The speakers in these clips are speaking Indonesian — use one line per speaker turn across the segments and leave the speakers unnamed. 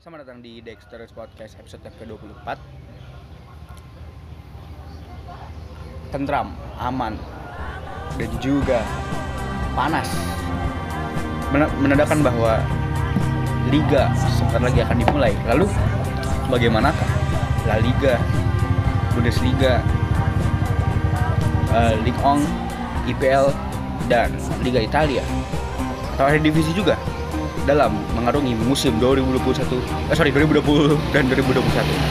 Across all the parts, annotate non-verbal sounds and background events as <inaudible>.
Selamat datang di Dexter's Podcast episode yang ke-24. Tentram, aman, dan juga panas. Men- Menandakan bahwa Liga sebentar lagi akan dimulai. Lalu, bagaimanakah La Liga, Bundesliga, eh, Ligue 1, IPL, dan Liga Italia? Atau ada divisi juga dalam mengarungi musim 2021 eh, sorry 2020 dan 2021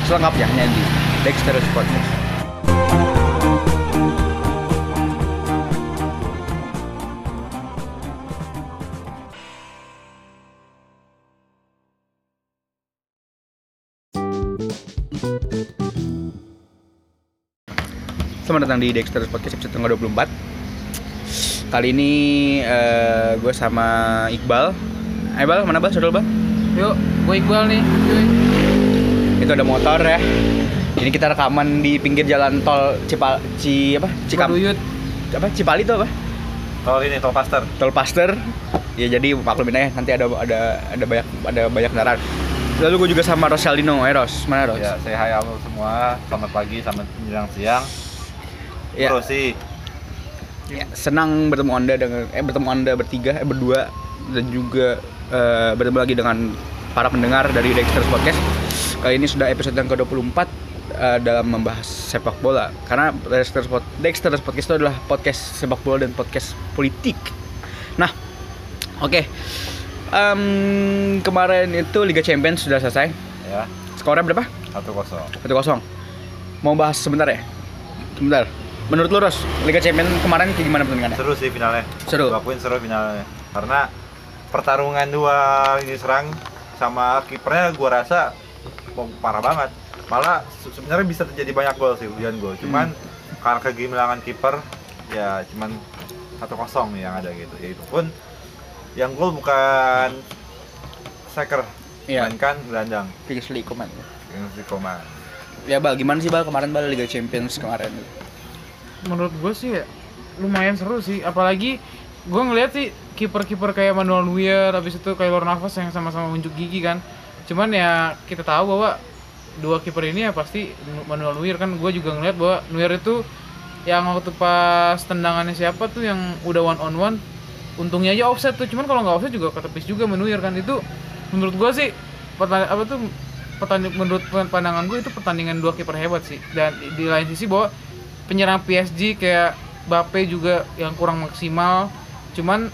selengkapnya hanya di Dexter Podcast Selamat datang di Dexter Podcast episode tanggal 24 Kali ini eh, gue sama Iqbal Bal, mana Bal? Saudara Bal?
Yuk, gue Iqbal nih. cuy.
Itu ada motor ya Ini kita rekaman di pinggir jalan tol Cipal... Ci... apa? Cikam...
Baduyut.
Apa? Cipali itu apa?
Tol ini tol Paster.
Tol Paster Ya jadi maklumin aja nanti ada ada ada banyak ada banyak kendaraan Lalu gue juga sama Rosalino, eh Ros, mana Ros?
Ya, saya hai halo semua. Selamat pagi, selamat menjelang siang.
Ya.
Sih,
Ya, senang bertemu anda dengan eh bertemu anda bertiga eh berdua dan juga eh, bertemu lagi dengan para pendengar dari Dexter's Podcast kali ini sudah episode yang ke-24 eh, dalam membahas sepak bola karena Dexter's, Pod- Dexter's Podcast itu adalah podcast sepak bola dan podcast politik nah oke Em, kemarin itu Liga Champions sudah selesai
ya,
skornya berapa?
satu kosong.
1-0 mau bahas sebentar ya? sebentar menurut lu Ros Liga Champions kemarin kayak gimana pertandingannya?
Seru sih finalnya.
Seru.
Gua akuin seru finalnya. Karena pertarungan dua ini serang sama kipernya gua rasa oh, parah banget. Malah se- sebenarnya bisa terjadi banyak gol sih, hujan gol. Cuman
Hmm.
karena kegemilangan kiper ya cuman satu kosong yang ada gitu. Ya itu pun yang gol bukan striker,
Iya.
melainkan gelandang.
Kingsley Coman
Yang si Koman.
Ya Bal, gimana sih Bal kemarin Bal Liga Champions kemarin?
Menurut gue sih ya, lumayan seru sih. Apalagi gue ngeliat sih kiper-kiper kayak Manuel Neuer, habis itu kayak Lor Navas yang sama-sama unjuk gigi kan. Cuman ya kita tahu bahwa dua kiper ini ya pasti Manuel Neuer kan. Gue juga ngeliat bahwa Neuer itu yang waktu pas tendangannya siapa tuh yang udah one on one untungnya aja offset tuh cuman kalau nggak offset juga ketepis juga Neuer kan itu menurut gue sih apa tuh pertanding menurut pandangan gue itu pertandingan dua kiper hebat sih dan di lain sisi bahwa penyerang PSG kayak Bape juga yang kurang maksimal cuman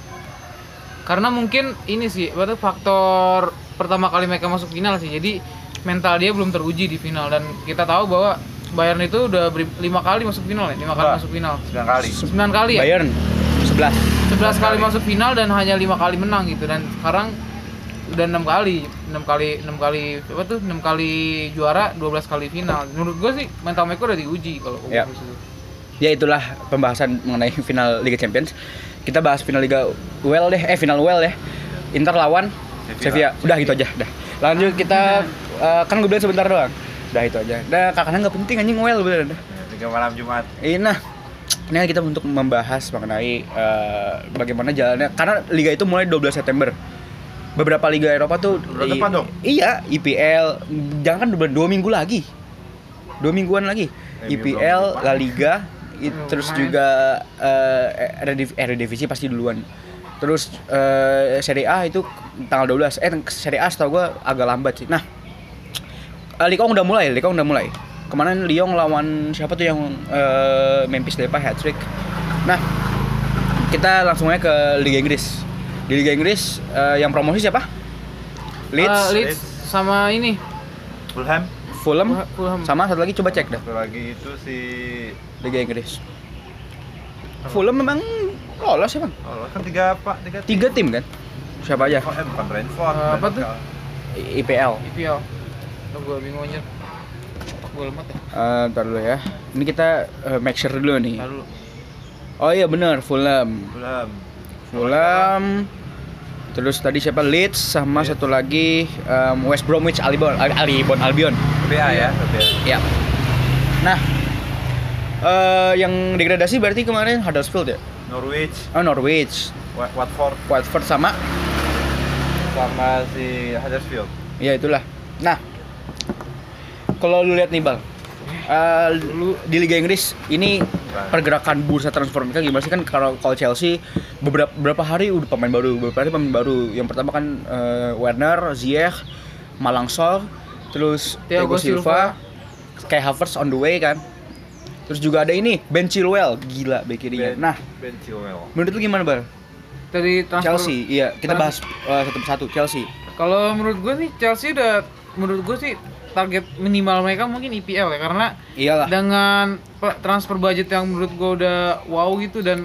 karena mungkin ini sih apa tuh faktor pertama kali mereka masuk final sih. Jadi mental dia belum teruji di final. Dan kita tahu bahwa Bayern itu udah lima kali masuk final ya? Lima kali masuk final.
9 kali.
sembilan kali ya?
Bayern 11
11 kali
kali.
masuk final dan hanya lima kali menang gitu. Dan sekarang udah enam kali. Enam kali enam kali apa tuh enam kali juara 12 kali final. Menurut gue sih mental mereka udah diuji kalau
Ya.
di situ.
Ya itulah pembahasan mengenai final Liga Champions Kita bahas final Liga UEL deh, eh final UEL ya. Inter lawan Sevilla,
Sevilla.
udah gitu aja. Dah. Lanjut kita, eh, kan gue bilang sebentar doang. Udah itu aja, dah kakaknya nggak penting anjing UEL bener dah
Tiga malam Jumat.
Iya, Nah, ini kita untuk membahas mengenai eh, bagaimana jalannya. Karena Liga itu mulai 12 September. Beberapa Liga Eropa tuh
Bulan depan dong?
Iya, IPL Jangan kan dua, minggu lagi. Dua mingguan lagi.
Eh,
IPL, La Liga i-
Belum
Terus
main.
juga eh Erediv- Eredivisie pasti duluan Terus eh, Serie A itu tanggal 12 Eh Serie A setahu gue agak lambat sih Nah eh, Liga udah mulai, Liga udah mulai Kemarin Lyon lawan siapa tuh yang eh, Memphis Depay hat trick Nah kita langsung aja ke Liga Inggris Di Liga Inggris eh, yang promosi siapa? Leeds,
Eh, Leeds
Leeds.
sama ini
Fulham.
Fulham,
Fulham.
sama satu lagi coba cek dah
Satu lagi itu si
Liga Inggris. Fulham memang lolos ya bang?
Oh, kan tiga pak tiga tim.
Tiga tim kan? Siapa aja?
Oh, eh, bukan Brentford.
Eh, apa tuh?
IPL.
IPL Lo gue bingung aja gue lemot ya
Eh, ntar dulu ya. Ini kita eh, make sure dulu nih.
Ntar dulu
Oh iya bener Fulham.
Fulham.
Fulham. Terus tadi siapa Leeds sama
Leeds.
satu lagi em, West Bromwich Albion Al- Albion Albion.
BA ya.
Ya. Nah, eh yang degradasi berarti kemarin Huddersfield ya?
Norwich,
Oh Norwich,
Wa- Watford
Watford sama
sama si Huddersfield.
ya itulah Nah, kalau lu lihat nih bang, eh, lu di Liga Inggris ini pergerakan bursa transfer mereka gimana sih kan kalau kalau Chelsea beberapa beberapa hari udah pemain baru, beberapa hari pemain baru. Yang pertama kan eh, Werner, Ziyech, Malang Sol, terus
Thiago
Thiago Silva, kayak Havertz on the way kan. Terus juga ada ini Ben Chilwell, gila bek kirinya.
Ben-
Nah,
Ben Chilwell.
menurut lu gimana bang?
Dari transfer
Chelsea, iya kita bahas eh, satu persatu Chelsea.
Kalau menurut gue sih Chelsea udah menurut gue sih target minimal mereka mungkin IPL ya karena
Iyalah.
dengan transfer budget yang menurut gue udah wow gitu dan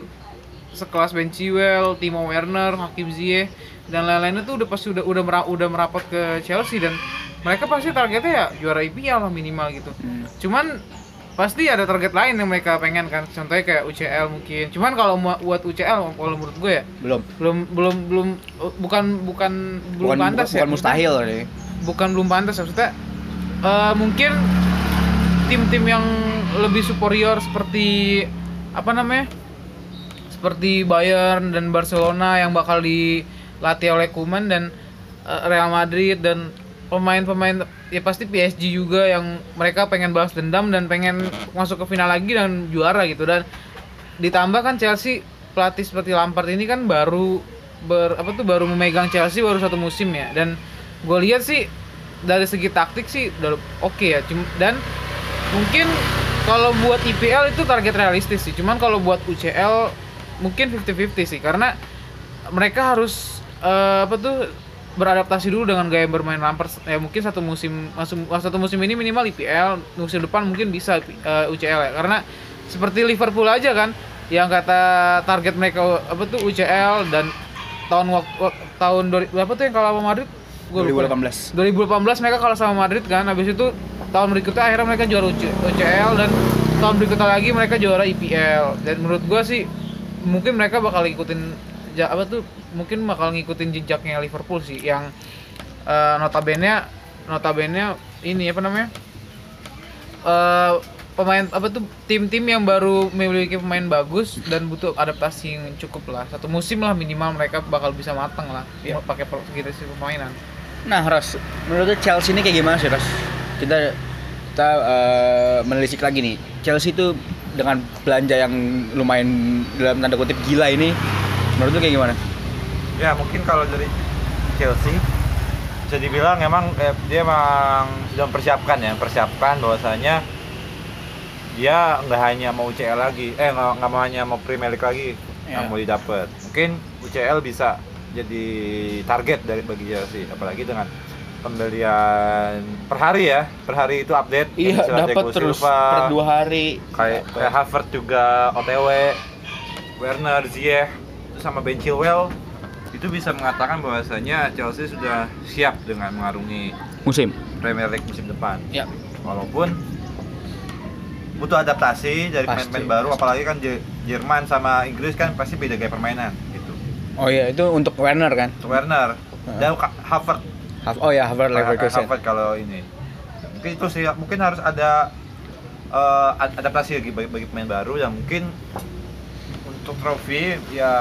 sekelas Ben Chilwell, Timo Werner, Hakim Ziyech dan lain-lainnya tuh udah pasti udah udah mera- udah merapat ke Chelsea dan mereka pasti targetnya ya juara IPL lah minimal gitu.
Hmm.
Cuman pasti ada target lain yang mereka pengen kan contohnya kayak UCL mungkin cuman kalau buat UCL kalau menurut gue ya
Belum.
belum belum belum bukan bukan belum
Bukan,
pantas
bukan
ya
mustahil nih.
bukan belum pantas maksudnya eh, mungkin tim-tim yang lebih superior seperti apa namanya seperti Bayern dan Barcelona yang bakal dilatih oleh Koeman dan eh, Real Madrid dan pemain-pemain ya pasti PSG juga yang mereka pengen balas dendam dan pengen masuk ke final lagi dan juara gitu. Dan ditambah kan Chelsea pelatih seperti Lampard ini kan baru ber apa tuh baru memegang Chelsea baru satu musim ya. Dan gue lihat sih dari segi taktik sih oke ya. Cum- dan mungkin kalau buat IPL itu target realistis sih. Cuman kalau buat UCL mungkin 50-50 sih. Karena mereka harus eh, apa tuh beradaptasi dulu dengan gaya bermain Lampard ya mungkin satu musim masuk satu musim ini minimal IPL musim depan mungkin bisa eh, UCL ya. Karena seperti Liverpool aja kan yang kata target mereka apa tuh UCL dan tahun waktu tahun berapa tuh yang kalah sama Madrid Deh.
2018.
2018 mereka kalah sama Madrid kan habis itu tahun berikutnya akhirnya mereka juara UC- UCL dan tahun berikutnya lagi mereka juara IPL dan menurut gua sih mungkin mereka bakal ikutin ja- apa tuh mungkin bakal ngikutin jejaknya Liverpool sih yang eh, notabene notabene ini apa namanya eh pemain apa tuh tim-tim yang baru memiliki pemain bagus dan butuh adaptasi yang cukup lah satu musim lah minimal mereka bakal bisa matang lah
Iya.
pakai pro- gitu sih permainan
Nah, Ros, menurut Chelsea ini kayak gimana sih, Ros? Kita kita eh, menelisik lagi nih. Chelsea itu dengan belanja yang lumayan dalam tanda kutip gila ini, menurut lu kayak gimana?
Ya mungkin kalau dari Chelsea bisa dibilang emang eh, dia emang sudah mempersiapkan ya, persiapkan bahwasanya dia nggak hanya mau UCL lagi, eh nggak mau hanya mau Premier League lagi
Ya.
yang mau didapat. Mungkin UCL bisa jadi target dari bagi Chelsea, apalagi dengan pembelian per hari ya, per hari itu update.
Iya, dapat terus
Silva,
per dua hari.
kayak kayak Havertz juga OTW Werner Ziyech itu sama Ben Chilwell itu bisa mengatakan bahwasanya Chelsea sudah siap dengan mengarungi
Musim.
Premier League musim depan
Ya.
walaupun butuh adaptasi dari pemain-pemain baru apalagi kan Je- Jerman sama Inggris kan pasti beda gaya permainan
Oh iya, itu untuk Werner kan?
Untuk Werner dan
Hav- Oh ya, Havertz Leverkusen.
Havertz kalau ini mungkin itu sih mungkin harus ada ad- adaptasi lagi bagi, bagi pemain baru yang mungkin untuk trofi ya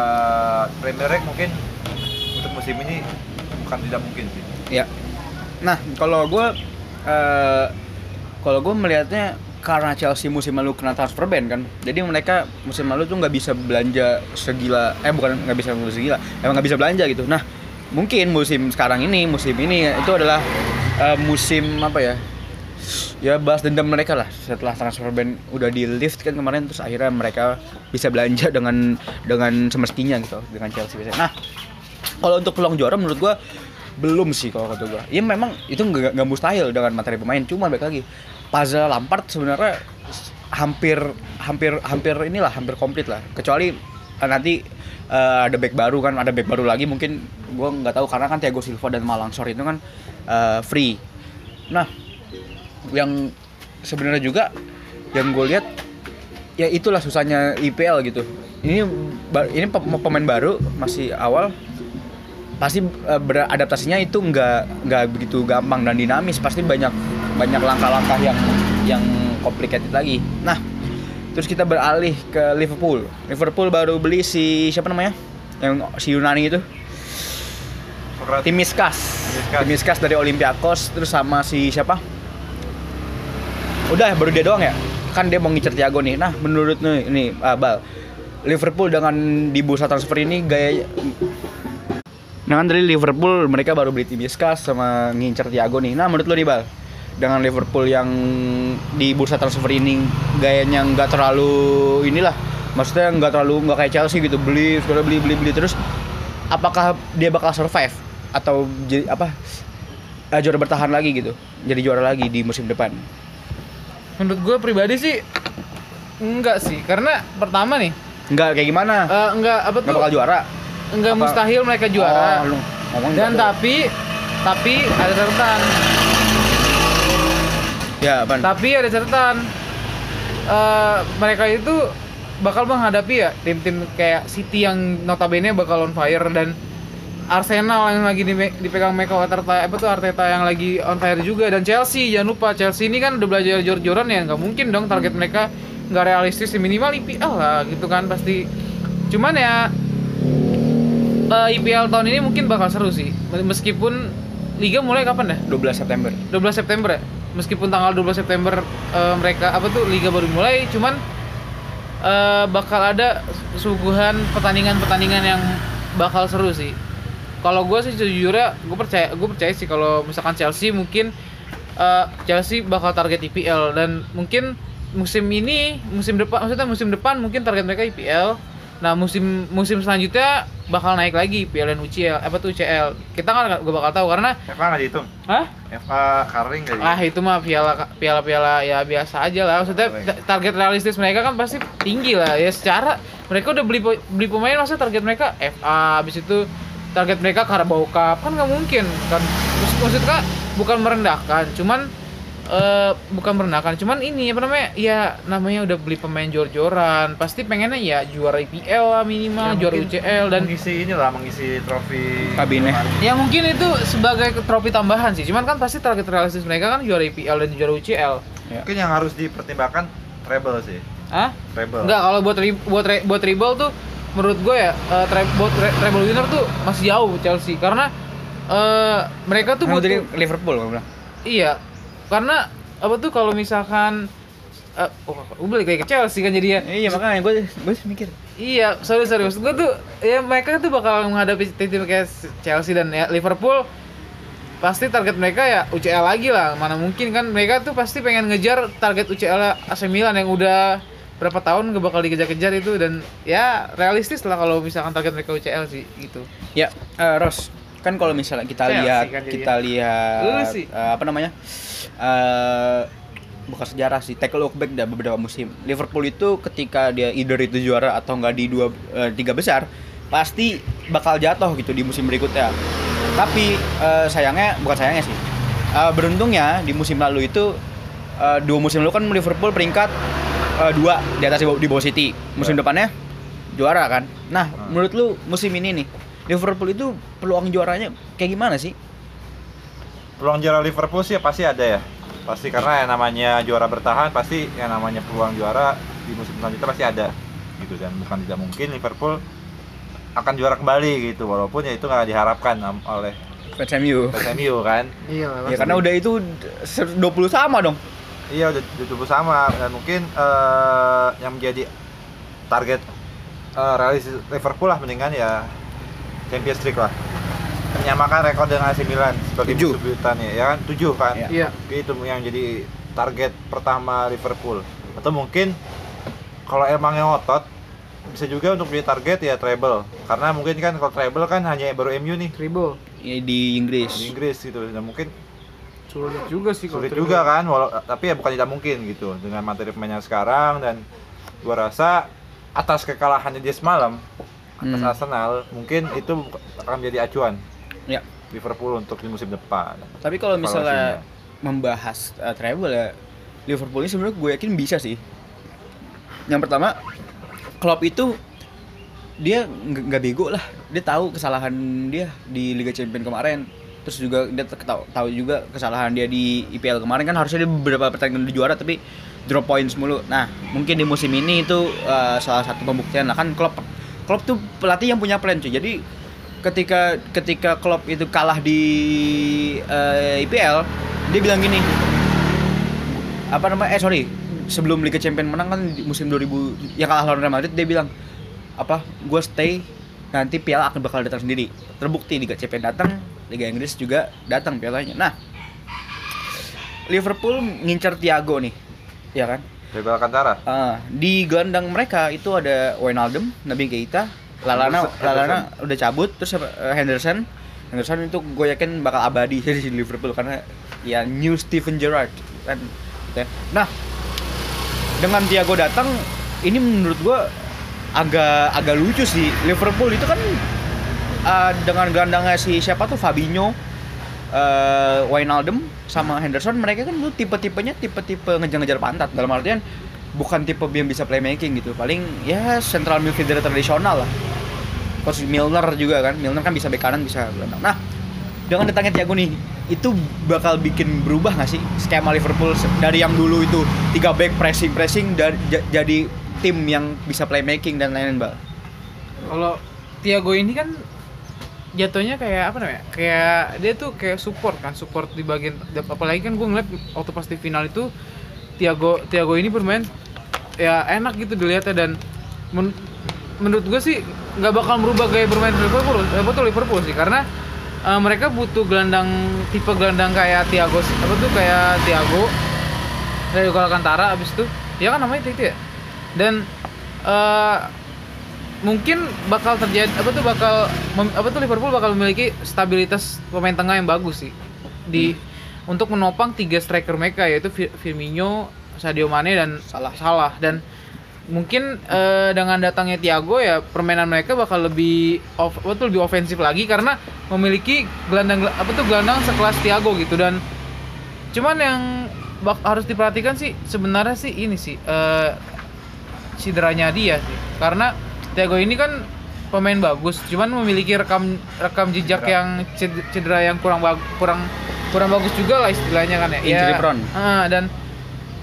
Premier League mungkin untuk musim ini bukan tidak mungkin sih
Ya. Nah, kalau gue eh kalau gue melihatnya karena Chelsea musim lalu kena transfer ban kan, jadi mereka musim lalu tuh nggak bisa belanja segila, eh bukan nggak bisa segila, emang nggak bisa belanja gitu. Nah, mungkin musim sekarang ini, musim ini itu adalah eh, musim apa ya? Ya balas dendam mereka lah setelah transfer ban udah di lift kan kemarin terus akhirnya mereka bisa belanja dengan dengan semestinya gitu dengan Chelsea biasanya. Nah, kalau untuk peluang juara menurut gua belum sih kalau kata gua. Ya memang itu nggak mustahil dengan materi pemain, cuma balik lagi. Puzzle Lampard sebenarnya hampir hampir hampir inilah hampir komplit lah. Kecuali eh, nanti eh, ada back baru kan, ada back baru lagi mungkin gua nggak tahu karena kan Thiago Silva dan Malangsor itu kan eh, free. Nah, yang sebenarnya juga yang gue lihat ya itulah susahnya IPL gitu. Ini ini pe- pemain baru masih awal pasti eh, beradaptasinya itu nggak nggak begitu gampang dan dinamis pasti banyak banyak langkah-langkah yang yang complicated lagi nah terus kita beralih ke Liverpool Liverpool baru beli si siapa namanya yang si Yunani itu Timiskas
ya Miskas.
Miskas dari Olympiakos terus sama si siapa? Udah baru dia doang ya? Kan dia mau ngincer Thiago nih. Nah, menurut nih ini ah, Bal. Liverpool dengan di bursa transfer ini gaya Nah kan dari Liverpool mereka baru beli Miskas sama ngincer Thiago nih. Nah menurut lo nih Bal, dengan Liverpool yang di bursa transfer ini gayanya nggak terlalu inilah, maksudnya nggak terlalu nggak kayak Chelsea gitu beli, sudah beli beli beli terus, apakah dia bakal survive atau jadi apa eh, juara bertahan lagi gitu, jadi juara lagi di musim depan?
Menurut gue pribadi sih enggak sih, karena pertama nih,
Nggak kayak gimana?
eh, enggak apa tuh?
bakal juara?
Enggak
Apa?
mustahil mereka juara.
Oh,
Dan
gitu.
tapi tapi ada catatan.
ya apaan?
Tapi ada catatan. Eh, mereka itu bakal menghadapi ya tim-tim kayak City yang notabene bakal on fire dan Arsenal yang lagi dipegang Mikel Arteta apa tuh Arteta yang lagi on fire juga dan Chelsea jangan lupa Chelsea ini kan udah belajar jor-joran ya nggak mungkin dong target mereka nggak realistis ya minimal IPL lah gitu kan pasti cuman ya eh, IPL tahun ini mungkin bakal seru sih. Meskipun liga mulai kapan dah?
12 September.
12 September ya? Meskipun tanggal 12 September eh, mereka apa tuh liga baru mulai cuman eh, bakal ada suguhan pertandingan-pertandingan yang bakal seru sih. Kalau gue sih sejujurnya gue percaya gue percaya sih kalau misalkan Chelsea mungkin eh, Chelsea bakal target IPL dan mungkin musim ini musim depan maksudnya musim depan mungkin target mereka IPL nah musim musim selanjutnya bakal naik lagi IPL dan UCL apa tuh UCL kita kan gak bakal tahu karena
FA nggak dihitung
Hah?
FA Carling nggak
Ah
dihitung
itu mah piala piala piala ya biasa aja lah. Maksudnya ta- target realistis mereka kan pasti tinggi lah ya. Secara mereka udah beli beli pemain maksudnya target mereka FA habis itu target mereka Carabao Cup kan nggak mungkin kan. Maksud, maksudnya bukan merendahkan, cuman eh bukan merendahkan, cuman ini apa namanya? Ya namanya udah beli pemain jor-joran, pasti pengennya ya juara IPL lah minimal,
Ya,
juara
mungkin
UCL dan
mengisi inilah mengisi trofi
Kabinnya.
Ya mungkin itu sebagai trofi tambahan sih. Cuman kan pasti target realistis mereka kan juara IPL dan juara UCL.
mungkin yang harus dipertimbangkan treble sih
Hah?
treble
Enggak, kalau buat ri- buat re- buat treble tuh menurut gue ya eh, tre- buat re- treble winner tuh masih jauh Chelsea karena eh mereka tuh
Kamu
butuh
Liverpool kamu bilang.
iya. Karena apa tuh kalau misalkan eh oh, gue balik lagi ke Chelsea kan jadinya.
Iya makanya gue gue mikir.
Iya, sorry sorry. Maksud gue tuh ya mereka tuh bakal menghadapi tim-tim kayak Chelsea dan ya, Liverpool pasti target mereka ya UCL lagi lah. Mana mungkin kan mereka tuh pasti pengen ngejar target UCL AC Milan yang udah berapa tahun gak bakal dikejar-kejar itu dan ya realistis lah kalau misalkan target mereka UCL sih gitu.
Ya, eh, Ros, kan kalau misalnya kita
Chelsea
lihat
kan
kita lihat eh, apa namanya? Eh bukan sejarah sih, take a look back dah beberapa musim. Liverpool itu ketika dia either itu juara atau enggak di dua eh, tiga besar, pasti bakal jatuh gitu di musim berikutnya. Tapi eh, sayangnya bukan sayangnya sih. Eh, beruntungnya di musim lalu itu eh, dua musim lalu kan Liverpool peringkat eh, dua di atas di bawah, City. Musim
Ya.
depannya juara kan. Nah,
Hmm.
menurut lu musim ini nih Liverpool itu peluang juaranya kayak gimana sih?
Peluang juara Liverpool sih pasti ada ya. Pasti karena yang namanya juara bertahan pasti yang namanya peluang juara di musim selanjutnya pasti ada gitu. Dan bukan tidak mungkin Liverpool akan juara kembali gitu. Walaupun ya itu nggak diharapkan oleh
Fans MU.
fans MU kan?
Iya
Ya karena udah itu 20 sama dong.
iya udah udah sama. Dan mungkin eh, yang menjadi target eh, realistis Liverpool lah mendingan ya Champions League lah menyamakan rekor dengan AC Milan sebagai
Tujuh.
musuh buyutannya ya kan tujuh kan
Iya.
Iya.
itu yang jadi target pertama Liverpool atau mungkin kalau emang yang otot bisa juga untuk jadi target ya treble karena mungkin kan kalau treble kan hanya baru MU nih
Triple.
Ya, di Inggris.
di Inggris gitu dan mungkin
Sulit juga sih kalau
sulit
triple.
juga kan walau tapi ya bukan tidak mungkin gitu dengan materi pemainnya sekarang dan gua rasa atas kekalahannya dia semalam atas
Hmm.
Arsenal mungkin itu akan menjadi acuan
Ya.
Liverpool untuk di musim depan
Tapi kalau misalnya membahas uh, treble ya Liverpool ini sebenarnya gue yakin bisa sih. Yang pertama, Klopp itu dia nggak bego lah. Dia tahu kesalahan dia di Liga Champions kemarin. Terus juga dia tahu tahu juga kesalahan dia di IPL kemarin kan harusnya dia beberapa pertandingan udah juara tapi drop points mulu. Nah, mungkin di musim ini itu uh, salah satu pembuktian lah kan Klopp Klopp tuh pelatih yang punya plan cuy. Jadi ketika ketika Klopp itu kalah di eh, IPL dia bilang gini apa namanya eh sorry sebelum Liga Champions menang kan di musim 2000 yang kalah lawan Real Madrid dia bilang apa gue stay nanti piala akan bakal datang sendiri. Terbukti Liga Champions datang Liga Inggris juga datang pialanya. Nah Liverpool ngincar Thiago nih ya kan?
Dari Alcantara.
Ah, di gelandang mereka itu ada Wijnaldum, Nabi Keita, Lalana,
Henderson.
Lalana udah cabut, terus? Eh, Henderson. Henderson itu gue yakin bakal abadi <laughs> di Liverpool karena ya new Steven Gerrard kan. gitu ya. Nah, dengan Thiago datang, ini menurut gue agak agak lucu sih. Liverpool itu kan eh, dengan gelandangnya si siapa tuh Fabinho, eh Wijnaldum sama Henderson mereka kan tuh tipe-tipenya tipe-tipe ngejar-ngejar pantat dalam artian bukan tipe yang bisa playmaking gitu. Paling ya central midfielder tradisional lah. Terus Milner juga kan. Milner kan bisa bek kanan bisa gelandang. Nah dengan datangnya Thiago nih itu bakal bikin berubah nggak sih skema Liverpool dari yang dulu itu tiga back pressing pressing dan ja- jadi tim yang bisa playmaking dan lain-lain mbak?
Kalau Tiago ini kan jatuhnya kayak apa namanya? Kayak dia tuh kayak support kan, support di bagian apalagi kan gue ngeliat waktu pas di final itu Tiago Tiago ini bermain ya enak gitu dilihatnya dan men- menurut gue sih nggak bakal merubah gaya bermain Liverpool, eh, betul Liverpool sih. Karena eh, mereka butuh gelandang tipe gelandang kayak Tiago apa tuh kayak Tiago dari Alcantara abis itu. Ya kan namanya itu ya? Dan eh, mungkin bakal terjadi apa tuh bakal apa tuh Liverpool bakal memiliki stabilitas pemain tengah yang bagus sih di untuk menopang tiga striker mereka yaitu Fi- Firmino, Sadio Mane dan
Salah.
Salah. Dan mungkin eh, dengan datangnya Thiago ya permainan mereka bakal lebih off, apa tuh lebih ofensif lagi karena memiliki gelandang apa tuh gelandang sekelas Thiago gitu. Dan cuman yang bak- harus diperhatikan sih sebenarnya sih ini sih eh, cederanya dia sih. Karena Thiago ini kan pemain bagus cuman memiliki rekam rekam jejak
Cedera.
yang ced- cedera yang kurang kurang kurang bagus juga lah istilahnya kan ya
Injury
Ya,
prone.
ah, dan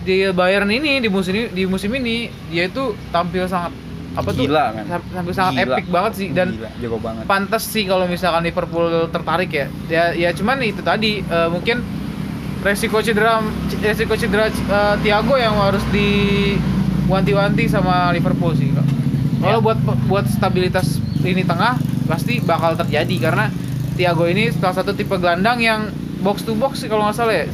di Bayern ini di musim ini di musim ini dia itu tampil sangat apa tuh
Gila,
sam- tampil sangat
Gila.
epic banget sih dan
Gila, jago banget
pantas sih kalau misalkan Liverpool tertarik ya. Ya ya cuman itu tadi eh, mungkin resiko cedera resiko cedera eh, Thiago yang harus diwanti-wanti sama Liverpool sih. Kalau
Ya.
buat buat stabilitas lini tengah pasti bakal terjadi karena Thiago ini salah satu tipe gelandang yang box to box sih kalau nggak salah ya.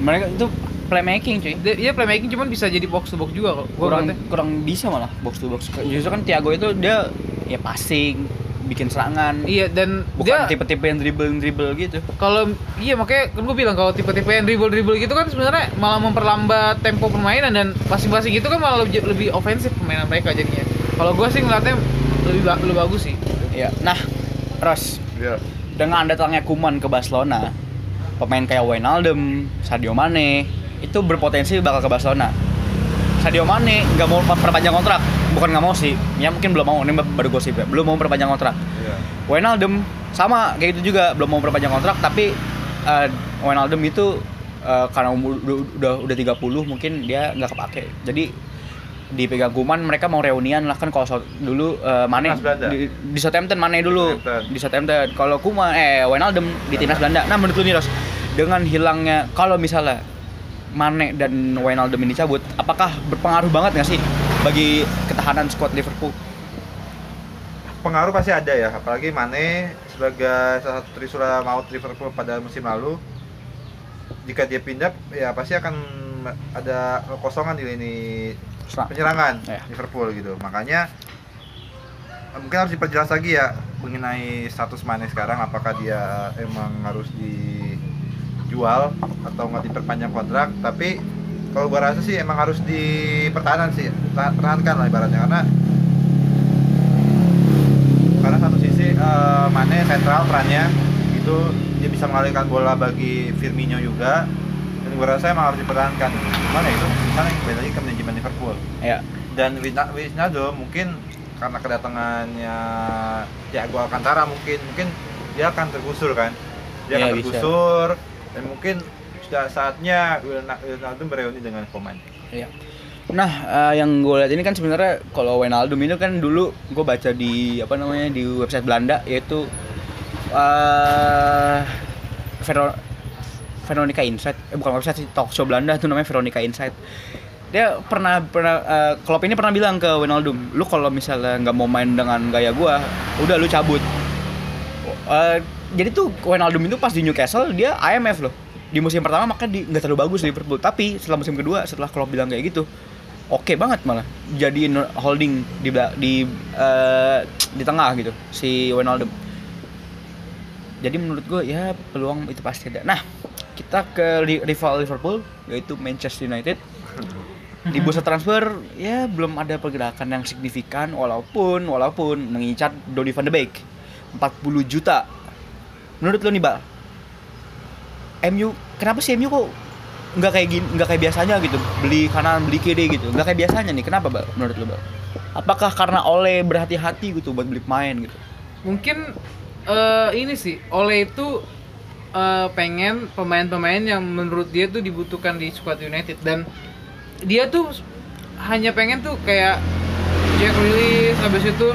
mereka itu playmaking cuy
Dia, dia playmaking cuman bisa jadi box to box juga kok.
Kurang kurang bisa malah box to box justru kan Thiago itu dia ya passing bikin serangan
Iya dan
bukan
dia
tipe-tipe yang dribble dribble gitu
kalau iya makanya kan gue bilang kalau tipe-tipe yang dribble dribble gitu kan sebenarnya malah memperlambat tempo permainan dan masing-masing itu kan malah lebih, lebih ofensif permainan mereka jadinya kalau gue sih ngeliatnya lebih ba- lebih bagus sih.
Ya nah Ros.
Iya.
dengan datangnya Kuman ke Barcelona pemain kayak Wijnaldum Sadio Mane itu berpotensi bakal ke Barcelona. Sadio Mane nggak mau perpanjang kontrak. Bukan nggak mau sih. Ya mungkin belum mau. Ini baru gosip ya belum mau perpanjang kontrak.
Iya.
Wijnaldum sama kayak gitu juga. Belum mau perpanjang kontrak tapi uh, Wijnaldum itu uh, karena umur udah udah, udah 30 mungkin dia nggak kepake. Jadi dipegang Kuman mereka mau reunian lah kan kalau so- dulu uh, Mane di, di Southampton Mane dulu. Di Southampton. Kalau Kuman eh Wijnaldum di timnas Belanda. Nah menurut lu nih Ros dengan hilangnya kalau misalnya Mane dan Wijnaldum ini cabut apakah berpengaruh banget nggak sih bagi ketahanan squad Liverpool?
Pengaruh pasti ada ya apalagi Mane sebagai salah satu trisula maut Liverpool pada musim lalu. Jika dia pindah ya pasti akan ada kekosongan di lini penyerangan
Ya.
Liverpool gitu. Makanya mungkin harus diperjelas lagi ya mengenai status Mane sekarang apakah dia emang harus dijual atau nggak diperpanjang kontrak. Tapi kalau gua rasa sih emang harus dipertahankan sih tahan- pertahankan lah ibaratnya. Karena karena satu sisi eh, Mane sentral perannya itu dia bisa mengalihkan bola bagi Firmino juga dan gue rasa emang harus dipertahankan. Gimana itu sana kembali lagi ke manajemen Liverpool.
Ya
dan Wijna- Wijnaldum mungkin karena kedatangannya Thiago Alcantara mungkin mungkin dia akan tergusur kan? Dia
Iya,
akan
bisa.
tergusur dan mungkin sudah saatnya Wijna- Wijnaldum bereuni dengan pemain.
Iya. Nah, eh, yang gue lihat ini kan sebenarnya kalau Wijnaldum ini kan dulu gue baca di apa namanya di website Belanda yaitu Vero- Veronica Insight. Eh bukan website sih talk show Belanda itu namanya Veronica Insight. Dia pernah pernah eh, Klopp ini pernah bilang ke Wijnaldum lu kalau misalnya nggak mau main dengan gaya gua udah lu cabut. Eh, jadi tuh Wijnaldum itu pas di Newcastle dia IMF loh. Di musim pertama makanya di nggak terlalu bagus Liverpool. Tapi setelah musim kedua setelah Klopp bilang kayak gitu oke banget malah jadiin holding di di eh, di tengah gitu si Wijnaldum. Jadi menurut gue ya peluang itu pasti ada. Nah, kita ke rival Liverpool yaitu Manchester United. Di bursa transfer ya belum ada pergerakan yang signifikan walaupun walaupun mengincar Donny van de Beek 40 juta. Menurut lo nih, Bal? MU kenapa sih MU kok nggak kayak gini nggak kayak biasanya gitu? Beli kanan beli kiri gitu. Nggak kayak biasanya nih. Kenapa bal? Menurut lo bal? Apakah karena oleh berhati-hati gitu buat beli pemain gitu?
Mungkin eh, ini sih Ole itu eh, pengen pemain-pemain yang menurut dia tuh dibutuhkan di squad United dan dia tuh hanya pengen tuh kayak Jack Grealish habis itu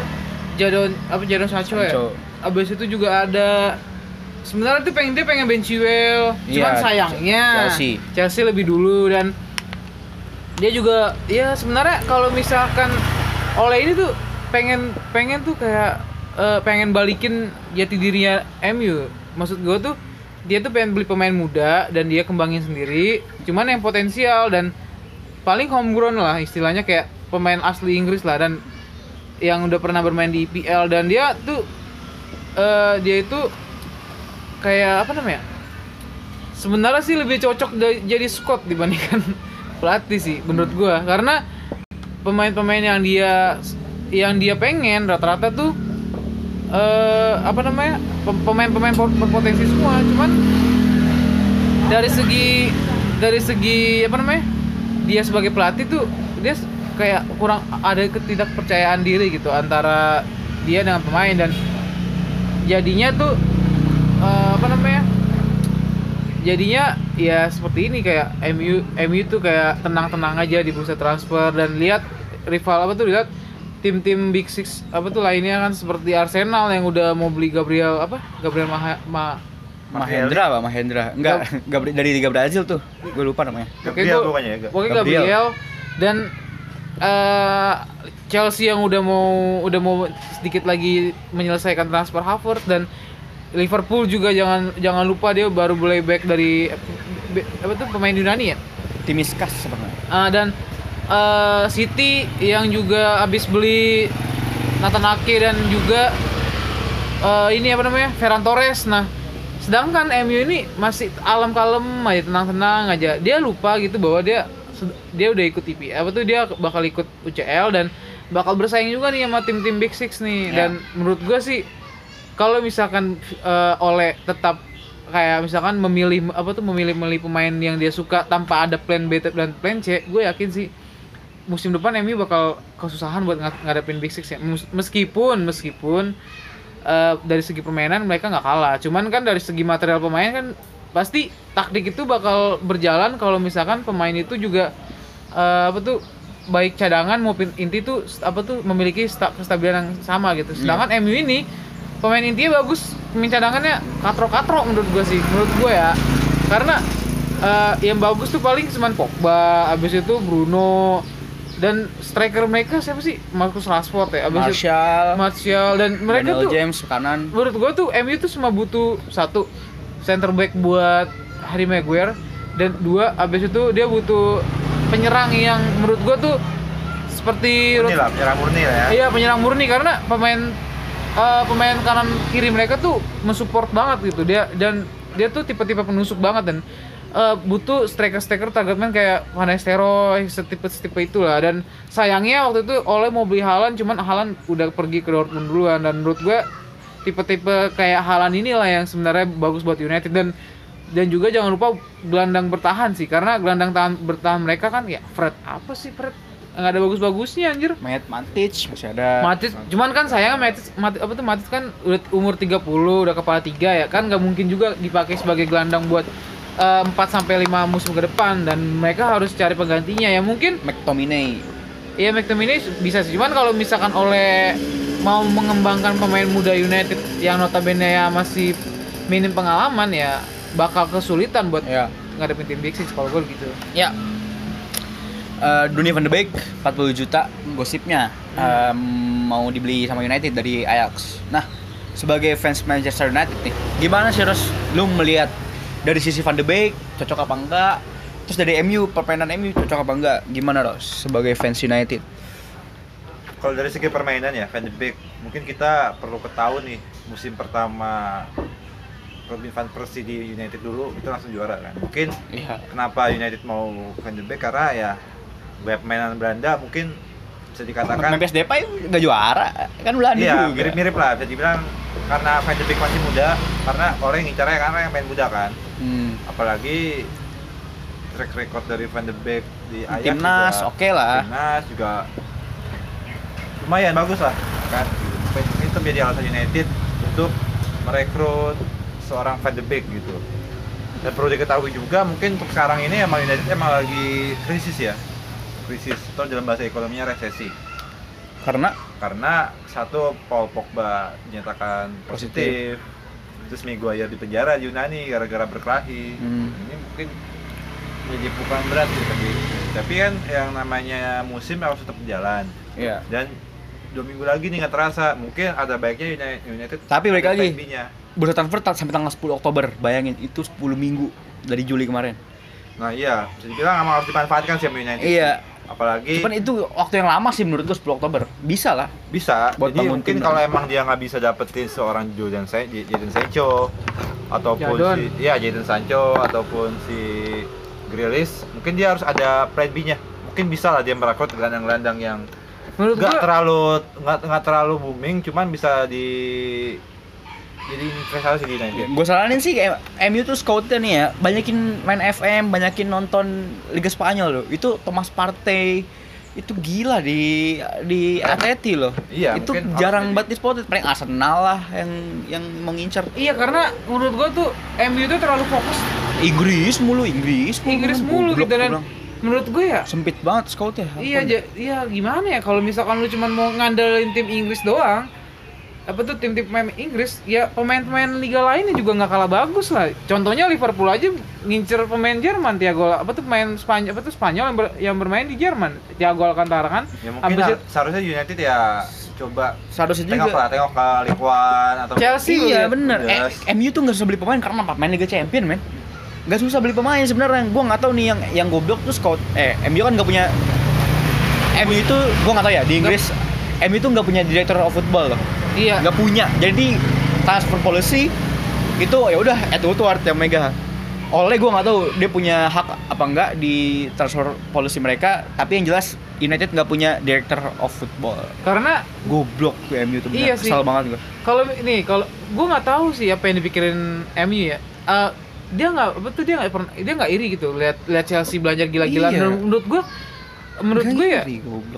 Jadon apa Jadon Sancho ya
Sancho.
habis itu juga ada sebenarnya tuh pengen dia pengen Ben Chilwell cuman
Iya,
sayangnya
Chelsea.
Chelsea lebih dulu dan dia juga ya sebenarnya kalau misalkan oleh ini tuh pengen pengen tuh kayak eh, pengen balikin jati dirinya MU maksud gue tuh dia tuh pengen beli pemain muda dan dia kembangin sendiri cuman yang potensial dan paling homegrown lah istilahnya kayak pemain asli Inggris lah dan yang udah pernah bermain di IPL dan dia tuh eh, dia itu kayak apa namanya sebenarnya sih lebih cocok jadi Scott dibandingkan <laughs> pelatih sih menurut gua. Karena pemain-pemain yang dia yang dia pengen rata-rata tuh eh apa namanya pem- pemain-pemain berpotensi semua. Cuman dari segi dari segi apa namanya dia sebagai pelatih tuh dia kayak kurang ada ketidakpercayaan diri gitu antara dia dengan pemain. Dan jadinya tuh eh, apa namanya jadinya ya seperti ini kayak MU MU tuh kayak tenang-tenang aja di bursa transfer. Dan lihat rival apa tuh lihat tim-tim Big Six apa tuh lainnya kan seperti Arsenal yang udah mau beli Gabriel apa? Gabriel Maha, Ma,
Mahendra. Apa? Mahendra. Enggak <laughs> Gabri- dari Liga Brazil tuh. Gue lupa namanya.
Gabriel
gua-
pokoknya ya?
Pokoknya
Gabriel.
Gabriel. Dan eh, Chelsea yang udah mau udah mau sedikit lagi menyelesaikan transfer Havertz dan Liverpool juga jangan jangan lupa dia baru boleh back dari apa tuh pemain Yunani ya?
Timiskas sebenarnya
Ah, dan eh, City yang juga habis beli Nathan Ake dan juga eh, ini apa namanya Ferran Torres. Nah, sedangkan MU ini masih alam kalem aja tenang-tenang aja. Dia lupa gitu bahwa dia dia udah ikut IP apa tuh dia bakal ikut UCL dan bakal bersaing juga nih sama tim-tim Big Six nih.
Ya.
Dan menurut gua sih kalau misalkan eh, oleh tetap kayak misalkan memilih apa tuh memilih memilih pemain yang dia suka tanpa ada plan B dan plan C, gue yakin sih musim depan MU bakal kesusahan buat nga- ngadepin Big Six ya. Meskipun meskipun eh, dari segi permainan mereka nggak kalah, cuman kan dari segi material pemain kan pasti taktik itu bakal berjalan kalau misalkan pemain itu juga eh, apa tuh baik cadangan maupun inti tuh st- apa tuh memiliki sta- kestabilan yang sama gitu. Sedangkan MU ini pemain intinya bagus, pemain cadangannya katro-katro menurut gue sih, menurut gue ya. Karena eh, yang bagus tuh paling cuman Pogba, abis itu Bruno dan striker mereka siapa sih? Marcus Rashford ya, abis itu
Martial.
Martial. Dan mereka
Daniel
tuh
James kanan.
menurut gue tuh MU tuh cuma butuh satu center back buat Harry Maguire. Dan dua abis itu dia butuh penyerang yang menurut gue tuh seperti
Murni lah, penyerang murni lah ya.
Iya penyerang murni. Karena pemain eh, pemain kanan kiri mereka tuh mensupport banget gitu. Dia dan dia tuh tipe-tipe penusuk banget dan eh, butuh striker-striker target man kayak Van Nistelrooy setipe-setipe itulah. Dan sayangnya waktu itu oleh mau beli Haaland cuman Haaland udah pergi ke Dortmund duluan. Dan menurut gue tipe-tipe kayak Haaland inilah yang sebenarnya bagus buat United. Dan dan juga jangan lupa gelandang bertahan sih. Karena gelandang tahan bertahan mereka kan ya Fred apa sih Fred? Nggak ada bagus-bagusnya anjir.
Matt Matic masih ada.
Matic, cuman kan sayangnya Matic, Matic apa tuh Matic kan udah umur 30, udah kepala tiga ya. Kan nggak mungkin juga dipakai sebagai gelandang buat eh, 4 sampai 5 musim ke depan dan mereka harus cari penggantinya ya mungkin
McTominay
Iya McTominay bisa sih. Cuman kalau misalkan oleh mau mengembangkan pemain muda United yang notabene ya masih minim pengalaman ya bakal kesulitan buat
Ya.
ngadepin tim big six kalau gue gitu.
Ya. Eh, Donny van de Beek 40 juta gosipnya em, mau dibeli sama United dari Ajax. Nah, sebagai fans Manchester United nih, gimana sih Ros lu melihat dari sisi van de Beek cocok apa enggak? Terus dari MU permainan MU cocok apa enggak? Gimana Ros sebagai fans United?
Kalau dari segi permainan ya, Van de Beek, mungkin kita perlu ketahui nih musim pertama Robin van Persie di United dulu itu langsung juara kan. Mungkin
Iya.
kenapa United mau Van de Beek karena ya banyak mainan Belanda mungkin bisa dikatakan
Memphis Depay enggak juara, kan Belanda
iya
juga.
mirip-mirip lah bisa dibilang karena Van de Beek masih muda karena orang yang ngincarnya karena yang main muda kan
Hmm.
apalagi track record dari Van de Beek di Ajax
Timnas oke lah.
Timnas juga lumayan bagus lah kan itu menjadi alasan United untuk merekrut seorang Van de Beek gitu dan perlu diketahui juga mungkin untuk sekarang ini emang United emang lagi krisis ya krisis atau dalam bahasa ekonominya resesi
Karena
karena satu Paul Pogba dinyatakan positif, terus Maguire di penjara Yunani gara-gara berkelahi
Hmm.
ini mungkin menjadi bukan berat gitu tapi tapi kan yang namanya musim harus tetap berjalan
ya
dan dua minggu lagi nih nggak terasa mungkin ada baiknya Uni- United
Tapi balik
ada
lagi. bursa transfer sampai tanggal 10 Oktober. Bayangin itu 10 minggu dari Juli kemarin.
nah iya bisa dibilang emang harus dimanfaatkan sih United
Iya.
Apalagi
Cuman itu waktu yang lama sih menurut gue 10 Oktober. Bisa lah.
bisa
Buat
jadi mungkin kalau emang dia nggak bisa dapetin seorang Jordan Jadon Sancho ataupun
Jadon.
si ya Jadon Sancho ataupun si Grealish mungkin dia harus ada plan B-nya mungkin bisa lah dia merekrut gelandang-gelandang yang nggak terlalu nggak nggak terlalu booming cuman bisa di jadi investasi di United
Gue saranin sih kayak MU tuh scoutnya nih ya, banyakin main FM, banyakin nonton Liga Spanyol loh. Itu Thomas Partey itu gila di di Atleti loh.
Iya,
itu
mungkin
jarang banget di spotted. Paling Arsenal lah yang yang mengincar
iya karena menurut gue tuh MU tuh terlalu fokus
Inggris mulu, Inggris mulu.
Inggris mulu gitu
gua
dan menurut gue ya
sempit banget scoutnya.
Iya,
ampun.
ja- iya gimana ya kalau misalkan lu cuma mau ngandelin tim Inggris doang, apa tuh tim-tim pemain Inggris, ya pemain-pemain liga lainnya juga nggak kalah bagus lah. Contohnya Liverpool aja ngincer pemain Jerman, Thiago apa tuh pemain Spanyol apa tuh Spanyol yang, ber- yang bermain di Jerman, Thiago Alcantara kan.
ya mungkin
itu-
seharusnya United ya coba
Seharusnya
tengok
juga.
lah tengok ke League One atau
Chelsea
iya bener. Eh,
Jelas.
MU tuh nggak susah beli pemain karena apa? Main Liga Champion men. Gak susah beli pemain sebenarnya. Gua nggak tahu nih yang yang goblok tuh scout. Eh MU kan nggak punya. MU itu gua nggak tahu ya di Inggris. MU itu nggak punya director of football loh.
Iya.
Nggak punya. Jadi transfer policy itu ya udah Edward yang megang. Oleh gua nggak tahu dia punya hak apa enggak di transfer policy mereka. Tapi yang jelas United nggak punya director of football.
Karena
Goblok tuh MU tuh bener.
Iya sih.
Kesal banget gua.
kalau nih kalau gue nggak tahu sih apa yang dipikirin MU ya. Eh, dia nggak tuh dia nggak pernah dia nggak iri gitu lihat lihat Chelsea belajar gila-gilaan.
Iya.
Menurut gue menurut gue ya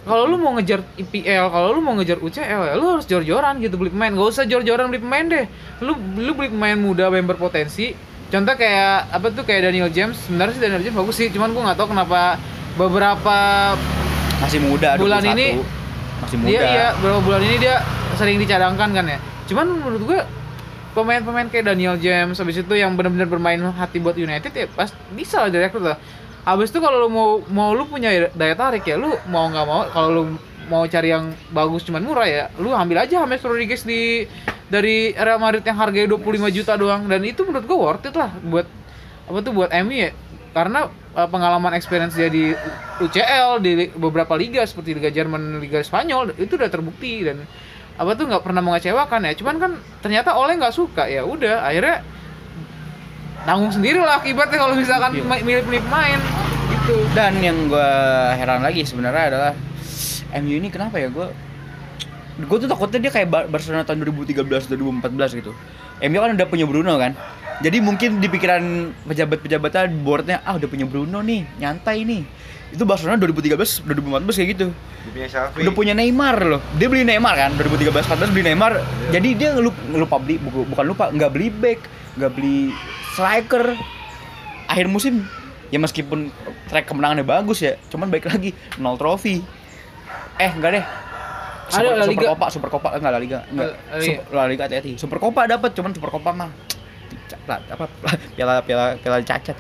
kalau lu mau ngejar IPL, kalau lu mau ngejar UCL ya lu harus jor-joran gitu beli pemain. Gak usah jor-joran beli pemain deh. Lu lu beli pemain muda yang berpotensi. Contoh kayak apa tuh kayak Daniel James. Sebenarnya sih Daniel James bagus sih, cuman gua nggak tahu kenapa beberapa
masih muda
Bulan
21.
ini
masih muda
dia iya beberapa bulan ini dia sering dicadangkan kan ya. Cuman menurut gua pemain-pemain kayak Daniel James habis itu yang benar-benar bermain hati buat United ya pas bisa lah direkrut lah. Habis itu kalau lu mau mau lu punya daya tarik ya lu mau nggak mau kalau lu mau cari yang bagus cuman murah ya lu ambil aja James Rodriguez di dari Real Madrid yang harganya 25 juta doang. Dan itu menurut gua worth it lah buat apa tuh buat MU ya. Karena uh, pengalaman experience dia di UCL di beberapa liga seperti Liga Jerman, Liga Spanyol itu udah terbukti. Dan apa tuh nggak pernah mengecewakan ya. Cuman kan ternyata Oleh nggak suka ya udah akhirnya tanggung sendiri lah akibatnya kalau misalkan
Iya.
ma- milih-milih pemain gitu.
dan yang gue heran lagi sebenarnya adalah MU ini kenapa ya? Gue gue tuh takutnya dia kayak Bar- Barcelona tahun 2013 2014 gitu. MU kan udah punya Bruno kan? Jadi mungkin di pikiran pejabat-pejabatnya boardnya ah udah punya Bruno nih nyantai nih. Itu Barcelona 2013 2014 kayak gitu.
Dia punya Xavi.
udah punya Neymar loh. Dia beli Neymar kan 2013 14 beli Neymar. Jadi dia ngelup, ngelupa beli bukan lupa nggak beli back nggak beli striker akhir musim ya meskipun track kemenangannya bagus ya cuman baik lagi nol trofi Eh, enggak deh.
Ada
Super,
La Liga.
Super Copa, Super Copa enggak La Liga. Enggak.
La Liga.
Super, La Liga hati-hati. Super Copa dapat, cuman Super Copa mah apa <laughs> piala piala piala cacat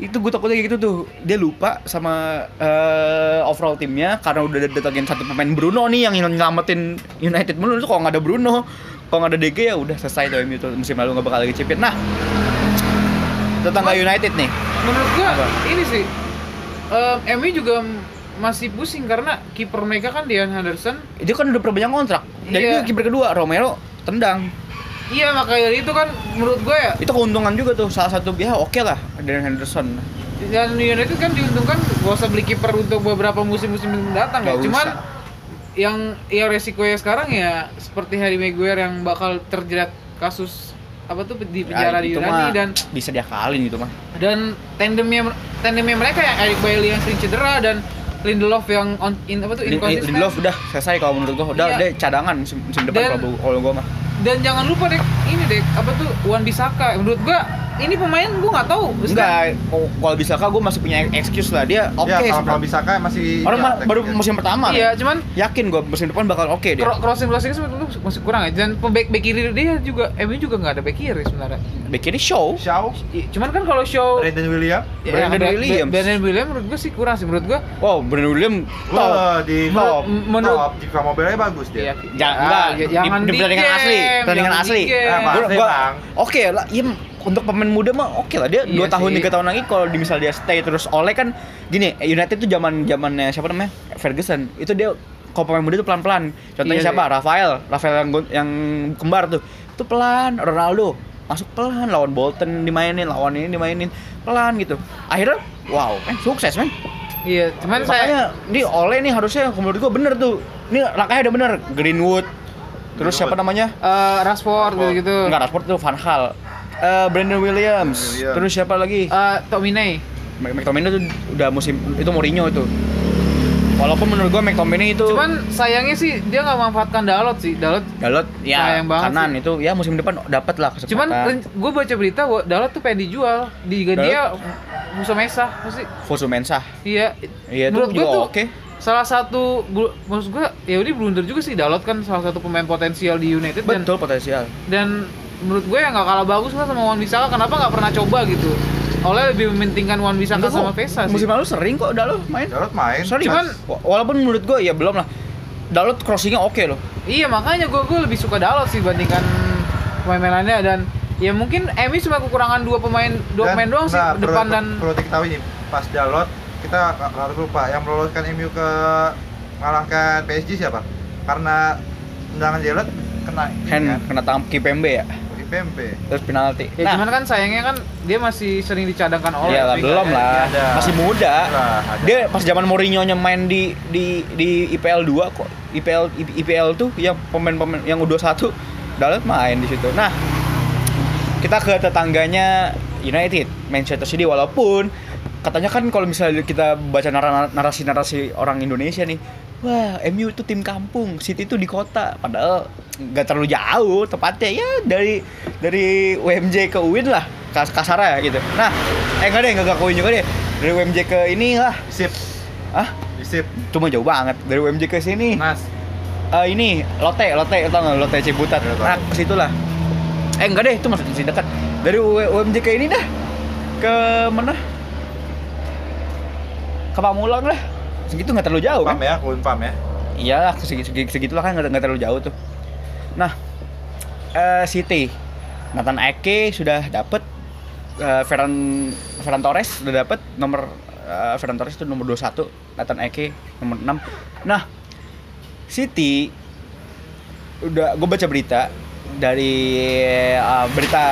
itu gue takutnya kayak gitu tuh dia lupa sama eh, overall timnya karena udah datangin satu pemain Bruno nih yang nyelamatin United mulu tuh kalau nggak ada Bruno kalau nggak ada DG ya udah selesai tuh MU tuh musim lalu nggak bakal lagi champion nah tetangga United nih.
Menurut gua
Apa?
ini sih em, MU juga masih pusing karena kiper mereka kan Dian Henderson.
Itu kan udah perpanjang kontrak. Dan
Iya.
itu kiper kedua Romero tendang.
Iya makanya itu kan menurut gue ya.
Itu keuntungan juga tuh salah satu ya oke lah dan Henderson.
Dan United kan diuntungkan gak usah beli kiper untuk beberapa musim-musim mendatang ya. Cuman
usah.
yang yang resikonya sekarang ya seperti Harry Maguire yang bakal terjerat kasus apa tuh di penjara
Ya,
di Yunani
mah
dan
bisa diakalin gitu mah.
dan tandemnya tandemnya mereka yang Eric Bailey yang sering cedera dan Lindelof yang on in apa tuh
Lin-
inconsistent.
Lindelof udah selesai kalau menurut gua. Udah
Iya.
dia cadangan musim, depan kalau kalau gua mah.
dan jangan lupa deh ini deh apa tuh Wan Bisaka. Menurut gua ini pemain gua nggak tahu
enggak kalau- kalau bisa kak gua masih punya excuse lah dia oke
ya, kalau, bisa kan masih
orang
ya,
baru musim pertama
iya
nih.
cuman
yakin gua musim depan bakal oke dia
cro- crossing crossing sebetulnya masih kurang ya dan pembek back kiri dia juga MU juga nggak ada back kiri sebenarnya
back kiri show
Shaw
I- cuman kan kalau show
Brandon William
ya,
Brandon
Bra-
Williams.
Brandon Williams menurut gua sih kurang sih menurut gua
wow Brandon William top
Wah, di
Menurut-
top,
menurut-
top. Jika mobilnya bagus dia.
Iya, ya-
di-
jangan
di pertandingan asli, pertandingan
jangan
asli.
di.
Ah.
Oke lah, iya untuk pemain muda mah oke lah. Dia
Iya
dua tahun
sih.
tiga tahun lagi kalau misal dia stay. Terus oleh kan gini United tuh zaman zamannya siapa namanya? Ferguson. Itu dia kalau pemain muda tuh pelan pelan contohnya
Iya
siapa?
sih.
Rafael. Rafael yang yang kembar tuh. Itu pelan. Ronaldo. Masuk pelan. Lawan Bolton dimainin lawan ini dimainin. Pelan gitu. Akhirnya wow eh sukses men.
Iya cuman saya
makanya ini oleh nih harusnya menurut gua bener tuh. Ini langkahnya udah bener. Greenwood. Terus siapa
Greenwood.
namanya?
Eh, Rashford gitu gitu
Enggak, Rashford itu Van Hal. Eh, Brandon Williams.
Williams.
Terus siapa lagi?
Eh, Tominay
Mc- McTominay itu udah musim itu Mourinho itu. Walaupun menurut gua McTominay itu
cuman sayangnya sih dia nggak manfaatkan Dalot sih Dalot
Dalot ya
Sayang banget
kanan
sih.
itu ya musim depan dapat lah kesempatan.
Cuman gue baca berita bahwa Dalot tuh pengen dijual di dia musuh Mesa pasti.
Fosu Mensah.
Iya.
Iya itu
Menurut
juga
gua tuh
oke.
Salah satu maksud gue ya udah blunder juga sih Dalot kan salah satu pemain potensial di United dan
Betul potensial.
dan menurut gue ya nggak kalah bagus lah sama Wan Bisaka kenapa nggak pernah coba gitu oleh lebih mementingkan Wan Bisaka sama Vesa sih
Musim lalu sering kok Dalot main.
Jarot main.
Sorry,
Cuman-
Wa- walaupun menurut gua ya belum lah. Dalot crossingnya oke loh.
iya makanya gue gue lebih suka Dalot sih bandingkan pemain lainnya dan ya mungkin Emi cuma kekurangan dua pemain dua pemain doang sih
nah, perlu-
depan dan
perlu diketahui nih pas Dalot kita nggak harus lupa yang meloloskan MU ke mengalahkan PSG siapa? Karena tendangan Dalot kena
Hand
kan,
kena tangan Kipembe ya.
PMP.
Terus penalti.
ya cuman kan sayangnya kan dia masih sering dicadangkan oleh
Iyalah, belum lah.
ada- ada.
Masih muda.
Lah, ada.
Dia pas zaman Mourinho-nya main di di di IPL 2 kok. IPL IPL tuh yang pemain-pemain yang U21 Dalot main di situ. Nah, kita ke tetangganya United, Manchester City walaupun katanya kan kalau misalnya kita baca nara- narasi-narasi orang Indonesia nih, wah MU itu tim kampung, City itu di kota, padahal nggak terlalu jauh, tepatnya ya dari dari UMJ ke UIN lah, kas kasarnya gitu. Nah, eh enggak deh, enggak ke UIN juga deh, dari UMJ ke ini lah,
Sip,
ah
sip.
cuma jauh banget dari UMJ ke sini.
Nas.
Eh, ini Lotte, Lotte tau nggak Lotte Ciputat?
Iya.
Nah, ke situ lah. Eh enggak deh, itu masih dekat. Dari UMJ ke ini dah. Ke mana? Ke Pamulang lah. Segitu nggak terlalu jauh
Pam
kan?
ya, kun pam ya.
Iyalah, segi, segi, segitulah kan nggak terlalu jauh tuh. Nah, eh City, Nathan Ake sudah dapet, eh, Ferran Ferran Torres sudah dapet nomor Ferran Torres itu nomor 21, Nathan Ake nomor 6. Nah, City udah gue baca berita dari eh, berita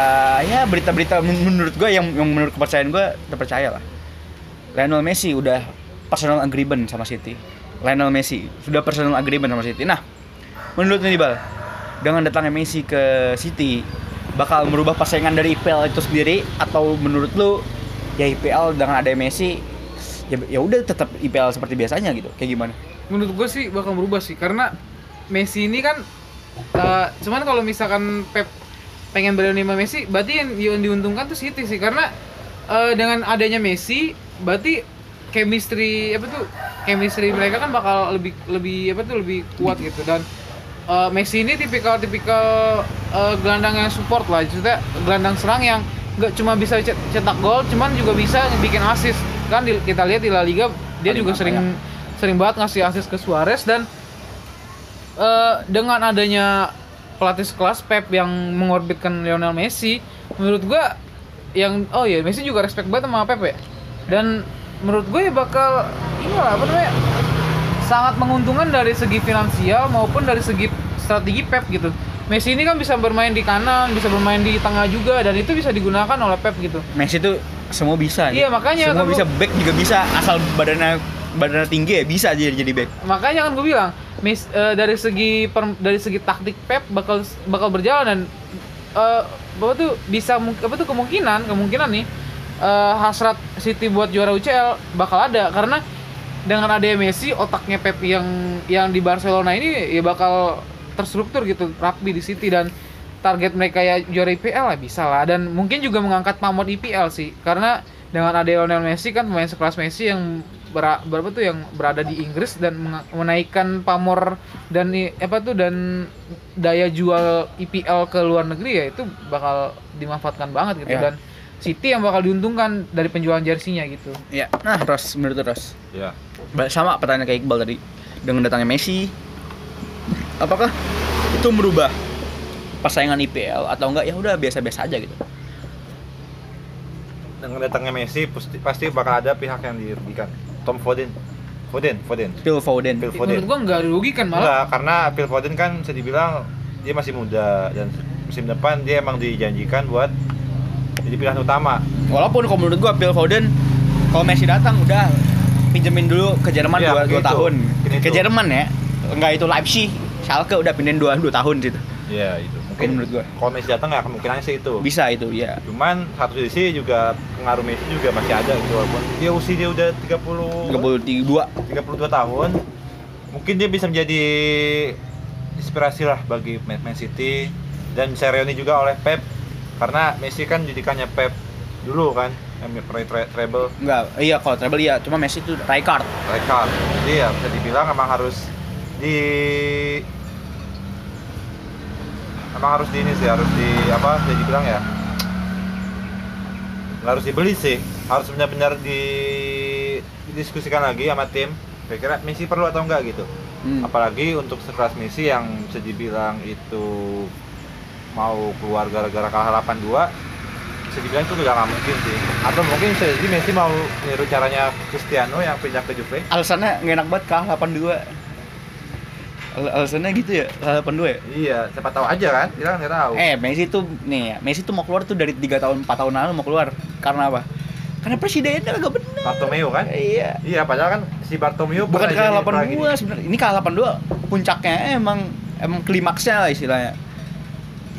ya berita-berita men- menurut gue yang, yang menurut kepercayaan gue terpercaya lah. Lionel Messi udah personal agreement sama City. Lionel Messi sudah personal agreement sama City. Nah, menurut nih Bal, dengan datangnya Messi ke City bakal merubah persaingan dari IPL itu sendiri atau menurut lu ya IPL dengan ada Messi ya ya udah tetap IPL seperti biasanya gitu. Kayak gimana?
menurut gue sih bakal berubah sih karena Messi ini kan eh, cuman kalau misalkan Pep pengen berani sama Messi berarti yang, diuntungkan tuh City sih karena eh, dengan adanya Messi berarti chemistry apa tuh chemistry mereka kan bakal lebih lebih apa tuh lebih kuat gitu. Dan eh, Messi ini tipikal tipikal eh, gelandang yang support lah. Maksudnya gelandang serang yang nggak cuma bisa cet- cetak gol cuman juga bisa bikin assist. Kan di- kita lihat di La Liga dia
Paling
juga sering
ya?
sering banget ngasih assist ke Suarez. Dan eh, dengan adanya pelatih sekelas Pep yang mengorbitkan Lionel Messi menurut gua yang oh iya Messi juga respect banget sama Pep ya. Dan menurut gue ya bakal ini lah apa namanya sangat menguntungkan dari segi finansial maupun dari segi strategi Pep gitu Messi ini kan bisa bermain di kanan bisa bermain di tengah juga dan itu bisa digunakan oleh Pep gitu
Messi tuh semua bisa.
Iya,
gitu.
makanya
semua
kan
bisa back juga bisa asal badannya badannya tinggi ya bisa jadi jadi back.
makanya kan gue bilang Mes, eh, dari segi per- dari segi taktik Pep bakal bakal berjalan dan eh apa tuh bisa apa tuh kemungkinan kemungkinan nih eh, hasrat City buat juara UCL bakal ada. Karena dengan adanya Messi otaknya Pep yang yang di Barcelona ini ya bakal terstruktur gitu rapi di City. Dan target mereka ya juara IPL lah bisa lah. Dan mungkin juga mengangkat pamor IPL sih. Karena dengan ada Lionel Messi kan pemain sekelas Messi yang bera- berapa tuh yang berada di Inggris dan menaikkan pamor dan apa tuh dan daya jual IPL ke luar negeri ya itu bakal dimanfaatkan banget gitu.
Iya.
dan City yang bakal diuntungkan dari penjualan jersinya gitu.
Ya. Nah, Ros menurut Ros.
Ya.
Ba- Sama pertanyaan kayak Iqbal tadi. Dengan datangnya Messi apakah itu merubah persaingan IPL atau enggak ya udah biasa-biasa aja gitu.
Dengan datangnya Messi pasti, pasti bakal ada pihak yang dirugikan. Tom Foden. Foden, Foden.
Phil Foden.
Phil
Menurut
Foden.
gua nggak dirugikan malah.
Enggak, karena Phil Foden kan bisa dibilang dia masih muda dan musim depan dia emang dijanjikan buat jadi pilihan utama.
Walaupun kalau menurut gua Phil Foden kalau Messi datang udah pinjemin dulu ke Jerman
Iya,
dua, dua
gitu.
tahun.
Mungkin
Ke
itu.
Jerman ya. Enggak itu Leipzig, Schalke udah pindahin dua, dua tahun situ.
Iya, itu.
Mungkin menurut gua.
Kalau Messi datang ya kemungkinannya sih itu.
Bisa itu ya.
Cuman satu sisi juga pengaruh Messi juga masih ada gitu walaupun dia usianya udah 30
32
32 tahun. Mungkin dia bisa menjadi inspirasi lah bagi Man City dan Serioni juga oleh Pep karena Messi kan didikannya Pep dulu kan yang pernah tre treble.
Enggak iya kalau treble iya cuma Messi itu Rijkaard
Rijkaard jadi ya bisa dibilang emang harus di emang harus di ini sih harus di apa bisa dibilang ya nggak harus dibeli sih. Harus benar-benar di didiskusikan lagi sama tim kira-kira Messi perlu atau enggak gitu.
Hmm.
apalagi untuk sekelas Messi yang bisa dibilang itu mau keluar gara-gara kalah 8-2 bisa dibilang itu udah nggak mungkin sih. Atau mungkin bisa jadi Messi mau niru caranya Cristiano yang pindah ke Juve.
Alasannya nggak enak banget kalah 82 Al- alasannya gitu ya kalah 82 ya?
Iya siapa tahu aja kan kita kan nggak tahu.
Eh Messi tuh nih ya Messi tuh mau keluar tuh dari 3 tahun 4 tahun lalu mau keluar. Karena apa? Karena presidennya agak bener.
Bartomeu kan?
Iya.
Iya padahal kan si Bartomeu
bukan kalah
jadi
82 sebenarnya. Ini kalah 82 puncaknya emang emang klimaksnya lah istilahnya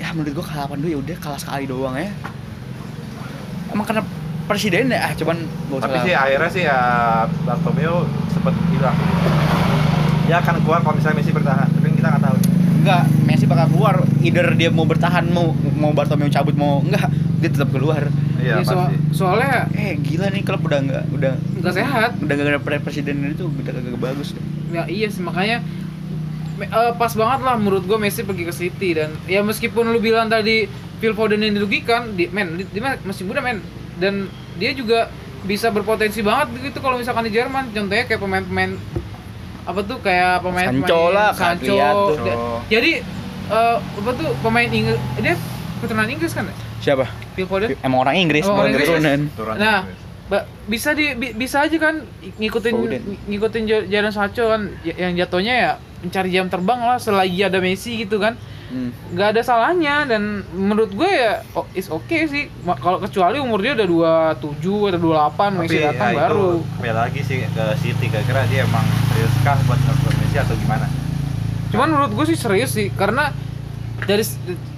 ya menurut gua kalah 82 ya udah kalah sekali doang ya. Emang karena presiden ya? Ah cuman nggak
tapi sih akhirnya sih ya Bartomeu sempet hilang. Dia akan keluar kalau misalnya Messi bertahan tapi kita nggak tahu.
Enggak Messi bakal keluar either dia mau bertahan mau mau Bartomeu cabut mau enggak dia tetap keluar.
Iya
Ya, so-
pasti.
soalnya
eh gila nih klub udah enggak udah
nggak sehat.
udah gak ada pre- presiden itu udah kagak bagus.
Ya iya sih makanya eh, pas banget lah menurut gue Messi pergi ke City dan ya meskipun lu bilang tadi Phil Foden yang dirugikan, di, men di- dia masih muda men. Dan dia juga bisa berpotensi banget gitu kalau misalkan di Jerman. Contohnya kayak pemain-pemain apa tuh kayak pemain
Sancho lah,
Sancho. jadi eh, apa tuh pemain Inggris dia keturunan Inggris kan? Ya?
siapa?
Phil Foden?
Emang orang Inggris
Oh, orang Inggris.
keturunan.
Turun
Nah, bisa di bi- bisa aja kan ngikutin
Foden.
ngikutin Ja- Jadon Sancho kan y- yang jatuhnya ya mencari jam terbang lah selagi ada Messi gitu kan.
Hmm.
nggak ada salahnya dan menurut gue ya oh, is okay sih. Kalau kecuali umur dia udah 27 atau 28 Messi datang
ya
baru.
itu kembali lagi sih ke City kira-kira dia emang serius kah buat ngerekrut Messi atau gimana?
Cuman menurut gue sih serius sih karena dari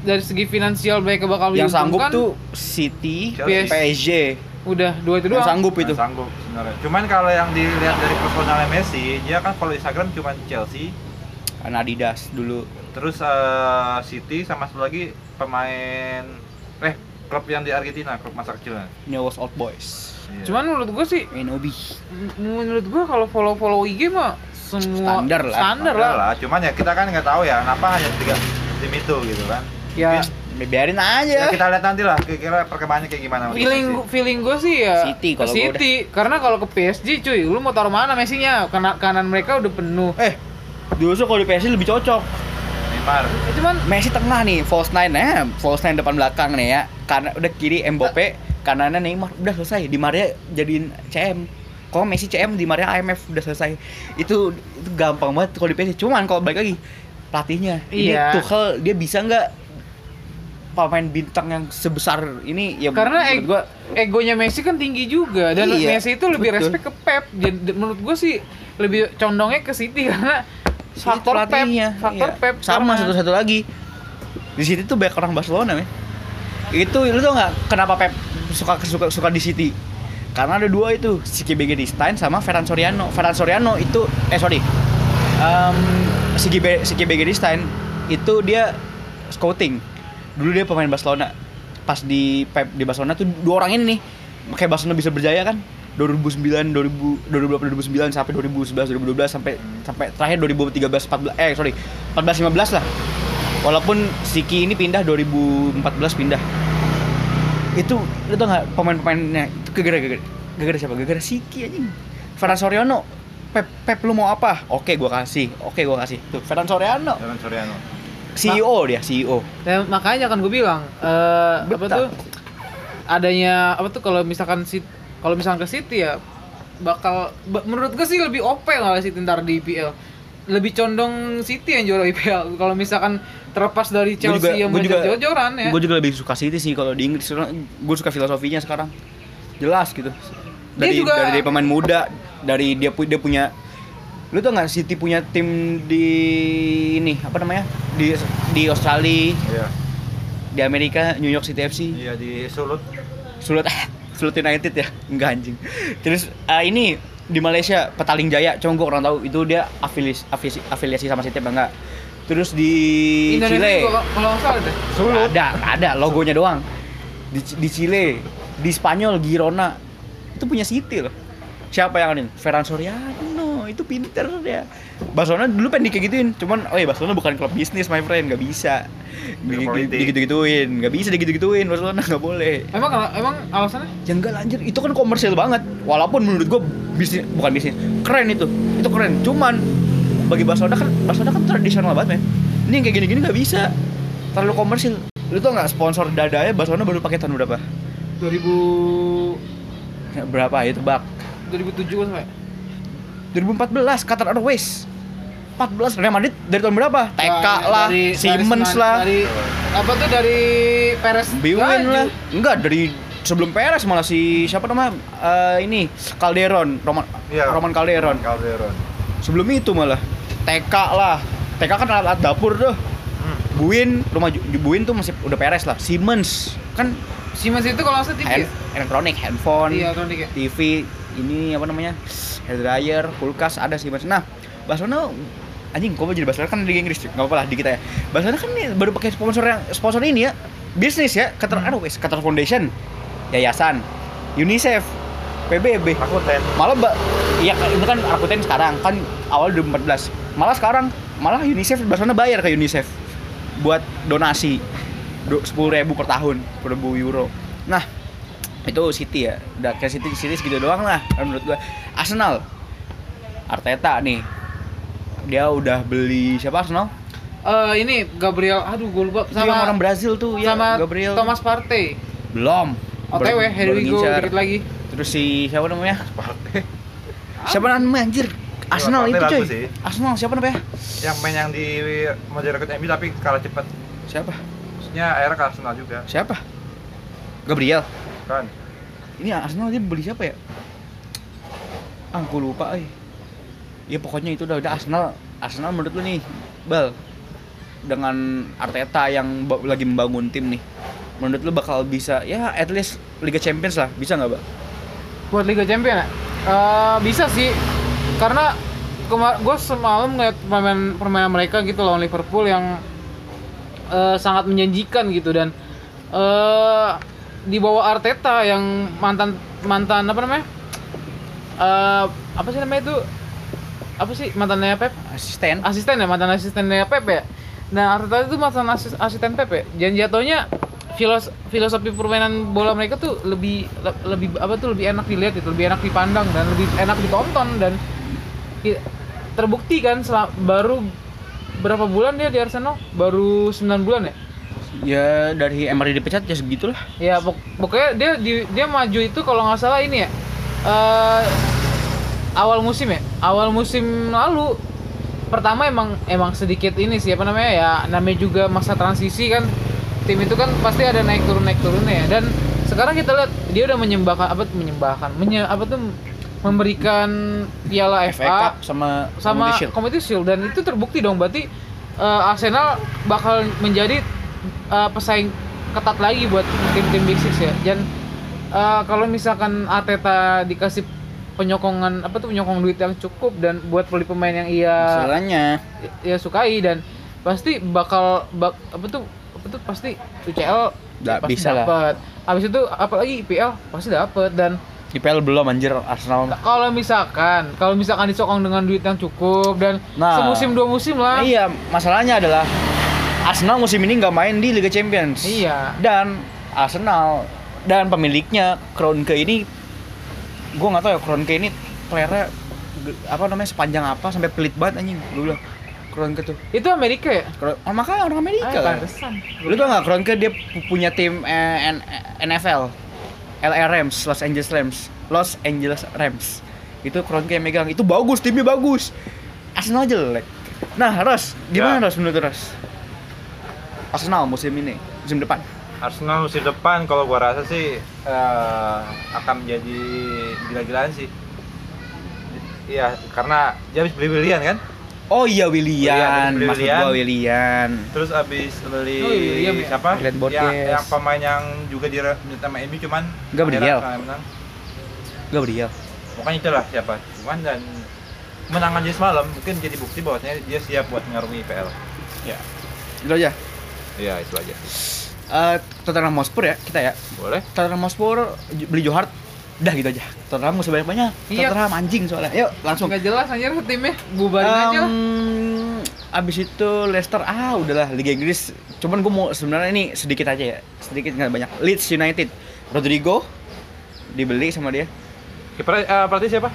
dari segi finansial mereka bakal
yang sanggup
diuntungkan,
tuh City
Chelsea.
PSG
udah dua itu
yang
doang.
sanggup itu.
Nggak sanggup sebenarnya. Cuman kalau yang dilihat dari personalnya Messi dia kan follow Instagram cuma Chelsea
kan Adidas dulu
terus eh, City sama satu lagi pemain eh klub yang di Argentina klub masa kecilnya
Newell's Old Boys
Iya.
Cuman menurut gue sih
Enobi.
menurut gua kalau follow follow IG mah semua
Standar lah.
standar
Standar
lah.
lah. Cuman ya kita kan nggak tahu ya kenapa hanya tiga tim itu gitu kan.
Ya
Mungkin-
Biarin
Ya
aja.
kita lihat nanti lah kira-kira perkembangannya kayak gimana.
feeling gua- feeling gue sih ya
City kalau gua
City karena kalau ke PSG cuy lu mau taruh mana Messi-nya Karena kanan mereka udah penuh
Eh, justru kalau di PSG lebih cocok.
Neymar.
ya, cuman
Messi tengah nih, false nine eh, false nine depan belakang nih ya. Karena udah kiri Mbappe, kanannya Neymar, udah selesai. Di Maria jadiin CM. Kalau Messi CM di Maria IMF udah selesai. Itu itu gampang banget kalau di PSG. Cuman kalau balik lagi pelatihnya,
Iya.
ini Tuchel dia bisa nggak pemain bintang yang sebesar ini ya
karena eg-
gua
egonya Messi kan tinggi juga dan
Iya,
Messi itu lebih
betul.
respect ke Pep. Jadi menurut gue sih lebih condongnya ke City <laughs> karena faktor Pep,
pelatihnya,
faktor
iya.
Pep
sama
karena-
satu-satu lagi. Di City tuh banyak orang Barcelona men. Itu lu tau nggak kenapa Pep suka suka suka di City? Karena ada dua itu Siki Stein sama Ferran Soriano. Ferran Soriano itu eh sorry. Um, Siki Be Siki Stein itu dia scouting. Dulu dia pemain Barcelona. Pas di Pep di Barcelona tuh dua orang ini nih. Kayak Barcelona bisa berjaya kan 2009 2000 2008 2009 sampai 2011 2012 sampai sampai terakhir 2013 14 eh sorry 14 15 lah. Walaupun Siki ini pindah 2014 pindah. Itu lu tau nggak pemain-pemainnya? Itu gara gara gara siapa? Gara Siki anjing. Ferran Soriano. Pep Pep lu mau apa? Oke gua kasih. Oke gua kasih. Tuh Ferran Soriano.
Jangan Soriano.
CEO dia E CEO
Dan makanya kan gue bilang eh apa
Betul.
tuh? Adanya apa tuh kalau misalkan si kalau misalkan ke City ya bakal ba- menurut gue sih lebih OP malah City ntar di IPL lebih condong City yang juara IPL kalau misalkan terlepas dari
Gua
Chelsea yang
gua
mengejar jor-joran ya.
Gue juga lebih suka City sih kalau di Inggris. Gue suka filosofinya sekarang. Jelas gitu.
Dia
dari
juga-
dari, dari pemain muda dari dia pu- dia punya lu tau nggak City punya tim di ini apa namanya? Di di Australia
Iya.
di Amerika New York City FC
Iya di Sulut. <laughs>
Sulut Sulut United ya? Enggak anjing. Terus eh, ini di Malaysia Petaling Jaya cuma gue kurang tahu. Itu dia afiliasi afiliasi, afiliasi sama City apa enggak? Terus di
Indonesia
Chile.
juga kalau nggak salah deh.
Nggak ada ada. Logonya doang. Di, di Chile di Spanyol Girona. Itu punya City loh. Siapa yang ini? Ferran Soriano. Itu pinter dia Barcelona dulu pengen kayak gituin cuman oh ya Barcelona bukan klub bisnis my friend nggak bisa. Digitu gituin nggak bisa digitu gituin Barcelona nggak boleh.
Emang emang alasannya?
Ya enggak lanjut itu kan komersil banget. Walaupun menurut gua bisnis bukan bisnis keren itu. Itu keren cuman bagi Barcelona kan Barcelona kan tradisional banget men. Ini yang kayak gini-gini nggak bisa. Terlalu komersil lu tau nggak sponsor dadanya Barcelona baru pakai tahun berapa?
2000
Ya, berapa itu bak?
2007 kan sampai
2014 Qatar Airways 14 Real Madrid dari tahun berapa? TK
Nah,
lah
dari-
Siemens
dari-
lah.
dari apa tuh dari Perez
Biwin lah. Enggak dari sebelum Perez malah si siapa namanya? Eh, ini Calderon Roman
Iya.
Roman Calderon.
Calderon.
sebelum itu malah. TK lah. TK kan alat, alat dapur tuh.
Hmm.
Buin rumah Buin tuh masih udah Perez lah. Siemens. Kan
Siemens itu kalau salah TV
hand,
ya?
elektronik handphone
Iya, elektronik ya.
TV ini apa namanya? Hair dryer kulkas ada Siemens. Nah Barcelona anjing kok jadi Barcelona kan di Inggris nggak apa-apa lah di kita ya Barcelona kan nih baru pakai sponsor yang sponsor ini ya bisnis ya. Qatar
Hmm.
Airways Qatar Foundation yayasan UNICEF PBB
Rakuten.
malah mbak iya itu kan Rakuten sekarang kan awal 2014 malah sekarang malah UNICEF Barcelona bayar ke UNICEF buat donasi sepuluh ribu per tahun sepuluh ribu euro. Nah itu City ya udah kayak City City segitu doang lah menurut gua. Arsenal Arteta nih dia udah beli siapa Arsenal
Eh, ini Gabriel, aduh gue lupa
Itu yang
sama
orang Brazil tuh ya
sama
Gabriel
Thomas Partey.
belum
OTW, here
baru
we go dikit lagi.
terus si siapa namanya
Partey.
siapa namanya anjir Arsenal itu coy
sih.
Arsenal siapa namanya
Yang main yang di direkrut MU tapi kalah cepat.
siapa
Maksudnya akhirnya ke Arsenal juga.
Siapa? Gabriel.
Kan.
Ini Arsenal dia beli siapa ya? Ah, gue lupa, eh. Ya pokoknya itu udah udah Arsenal. Arsenal menurut lu nih, Bal, dengan Arteta yang lagi membangun tim nih, menurut lu bakal bisa ya at least Liga Champions lah, bisa nggak, Bal?
Buat Liga Champion ya? Eh, bisa sih. Karena gue semalam ngeliat permainan, permainan mereka gitu lawan Liverpool yang eh, sangat menjanjikan gitu dan eh di bawah Arteta yang mantan mantan apa namanya? Eh apa sih namanya itu? Apa sih mantannya Pep?
asisten
Asisten ya, mantan asistennya Pep ya. Nah, Arteta itu mantan asis- asisten Pep ya. Dan jatuhnya filos filosofi permainan bola mereka tuh lebih le- lebih apa tuh lebih enak dilihat itu, lebih enak dipandang dan lebih enak ditonton dan terbukti kan sel- baru berapa bulan dia di Arsenal? Baru 9 bulan ya?
ya dari Emery dipecat ya segitulah
Ya pok- pokoknya dia di- dia maju itu kalau nggak salah ini ya eh, awal musim ya? Awal musim lalu. Pertama emang emang sedikit ini sih apa namanya ya namanya juga masa transisi kan. Tim itu kan pasti ada naik turun naik turunnya ya. Dan sekarang kita lihat dia udah menyembahkan apa tuh menyembahkan menye, apa tuh memberikan piala
FA sama
sama
Community Shield.
Community Shield. Dan itu terbukti dong berarti eh, Arsenal bakal menjadi eh, pesaing ketat lagi buat tim-tim Big Six ya. Dan eh, kalau misalkan Arteta dikasih penyokongan apa tuh penyokong duit yang cukup dan buat beli pemain yang ia
masalahnya
ia sukai dan pasti bakal bak, apa tuh apa tuh pasti UCL pasti
bisa lah.
dapet. Habis itu apalagi IPL pasti dapet dan
IPL belum anjir Arsenal
kalau misalkan kalau misalkan disokong dengan duit yang cukup dan
Nah.
semusim dua musim lah
iya masalahnya adalah Arsenal musim ini nggak main di Liga Champions
Iya.
dan Arsenal dan pemiliknya Kroenke ini gue nggak tahu ya Kroenke ini playernya apa namanya sepanjang apa sampai pelit banget anjing. Lu bilang Kroenke tuh.
Itu Amerika ya?
Kro- oh, makanya orang Amerika
Ah,
kan. lu tau nggak Kroenke dia pu- punya tim eh, N- NFL LA Rams Los Angeles Rams. Los Angeles Rams. Itu Kroenke yang megang. Itu bagus timnya bagus. Arsenal jelek. Nah Ros gimana
Ya.
Ros menurut Ros? Arsenal musim ini musim depan
Arsenal musim depan kalau gua rasa sih eh, akan menjadi gila-gilaan sih. Iya, karena dia habis beli Willian kan.
Oh iya Willian,
Beli
maksud
Willian.
gua Willian.
Terus habis beli
Oh, iya, William ya?
siapa?
Glenn
yang,
Borges.
yang pemain yang juga di sama MU cuman
Gabriel.
menang.
Gabriel.
Pokoknya itulah siapa. Cuman dan menangan dia semalam mungkin jadi bukti bahwasanya dia siap buat mengarungi IPL.
Ya. Itu aja.
Iya, itu aja.
Eh Tottenham Hotspur ya kita ya.
Boleh?
Tottenham Hotspur beli Johar. Udah gitu aja. Tottenham musuh banyak banyak.
Iya.
Tottenham anjing soalnya. Yuk langsung.
nggak jelas aja timnya bubarin aja lah
abis itu Leicester ah udahlah Liga Inggris cuman gue mau sebenarnya ini sedikit aja ya sedikit nggak banyak Leeds United Rodrigo dibeli sama dia
Kiper eh, pelatih siapa?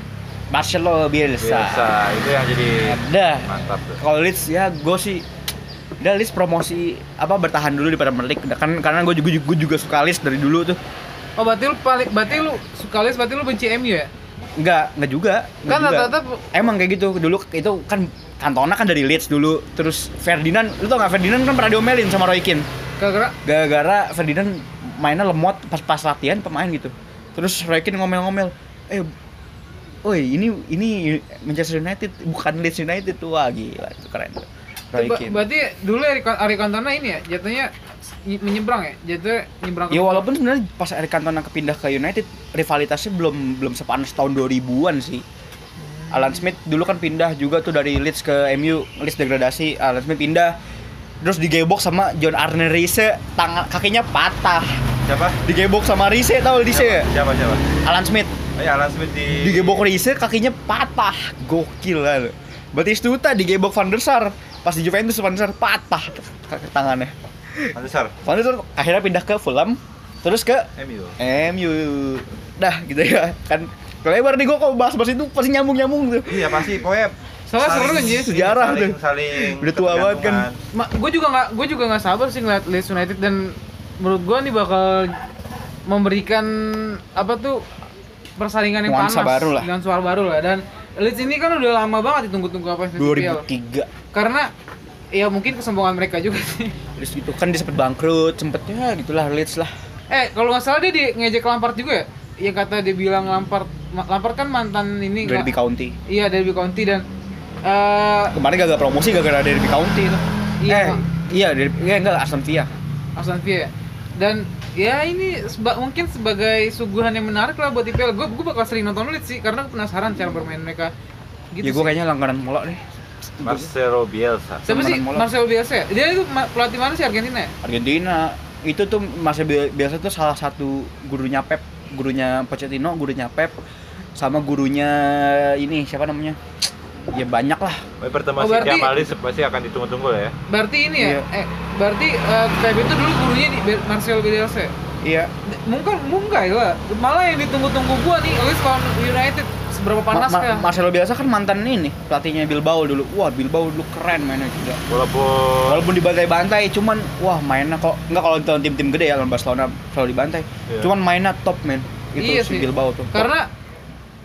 Marcelo Bielsa
Biasa, itu yang jadi
ada
mantap
kalau Leeds ya gue sih udah Leeds promosi apa bertahan dulu di Premier League kan karena gue juga gue juga suka Leeds dari dulu tuh
oh berarti lu paling berarti lu suka les berarti lu benci MU ya
Enggak, enggak juga. enggak
kan rata-rata
Emang kayak gitu. Dulu itu kan Cantona kan dari Leeds dulu. Terus Ferdinand, lu tau gak Ferdinand kan pernah diomelin sama Roy Keane.
gara-gara
Gara-gara Ferdinand mainnya lemot pas pas latihan pemain gitu. Terus Roy Keane ngomel-ngomel, "Eh, Woi, ini ini Manchester United bukan Leeds United tuh. Wah, gila, itu keren. tuh. Roy Keane.
berarti dulu Eric Ari Cantona ini ya jatuhnya ny- menyeberang ya jatuhnya menyeberang ke
Ya walaupun sebenarnya pas Eric Cantona kepindah ke United rivalitasnya belum belum sepanas tahun 2000-an sih. Alan Smith dulu kan pindah juga tuh dari Leeds ke MU, Leeds degradasi, Alan Smith pindah terus digebok sama John Arne Riise, tangan kakinya patah.
Siapa?
Digebok sama Riise tahu Riise?
Siapa siapa?
Alan Smith
Oh ya, Alan Smith di
digebok Riise kakinya patah. Gokil lah. Batistuta digebok Van der Sar. Pas di Juventus Van der Sar patah tangannya. Van der Sar akhirnya pindah ke Fulham terus ke
MU.
MU dah gitu ya kan lebar nih gua kalau bahas-bahas itu pasti nyambung-nyambung tuh
Iya pasti pokoknya
Soalnya seru anjir.
Sejarah
saling,
tuh.
saling
Udah tua banget kan.
ketergantungan.
gue juga nggak gue juga nggak sabar sih ngeliat Leeds United dan menurut gue nih bakal memberikan apa tuh persaingan yang
Nuansa
panas
baru lah.
dengan suara baru lah dan Leeds ini kan udah lama banget ditunggu-tunggu apa yang
2003
karena ya mungkin kesombongan mereka juga sih.
Terus itu kan dia sempet bangkrut sempet ya gitulah Leeds lah.
Eh kalau nggak salah dia di ngejek Lampard juga ya? Yang kata dia bilang Lampard Lampard kan mantan ini
dari
nggak-
County.
Iya dari County dan eh
kemarin gagal promosi gara-gara dari County itu.
Iya,
eh iya dari iya enggak Aston Villa.
Aston Villa ya. dan ya ini seba- mungkin sebagai suguhan yang menarik lah buat IPL gue gue bakal sering nonton Leeds sih karena penasaran cara bermain mereka gitu
ya gue kayaknya langganan molo deh
Marcelo Bielsa.
siapa sih. Marcelo Bielsa ya? dia itu ma- pelatih mana sih Argentina ya
Argentina itu tuh masih bi- biasa tuh salah satu gurunya Pep, gurunya Pochettino, gurunya Pep, sama gurunya ini siapa namanya? Ya banyak lah.
Pertemuan
Oh, berarti-
Kiamalis pasti akan ditunggu-tunggu lah ya.
Berarti ini ya,
Iya.
eh berarti eh, Pep itu dulu gurunya di Marcel Bielsa. ya?
Iya.
Mungkin mungkin lah. Malah yang ditunggu-tunggu gua nih, least kalau United seberapa panas
Ma- Ma-
kah?
Marcelo Bielsa kan mantan ini pelatihnya Bilbao dulu. Wah, Bilbao dulu keren mainnya juga.
Walaupun
Walaupun dibantai-bantai, cuman wah mainnya kok enggak kalau lawan tim-tim gede ya lawan Barcelona selalu dibantai.
Iya.
Cuman mainnya top men. Itu
Iya
si
sih.
Bilbao tuh.
Karena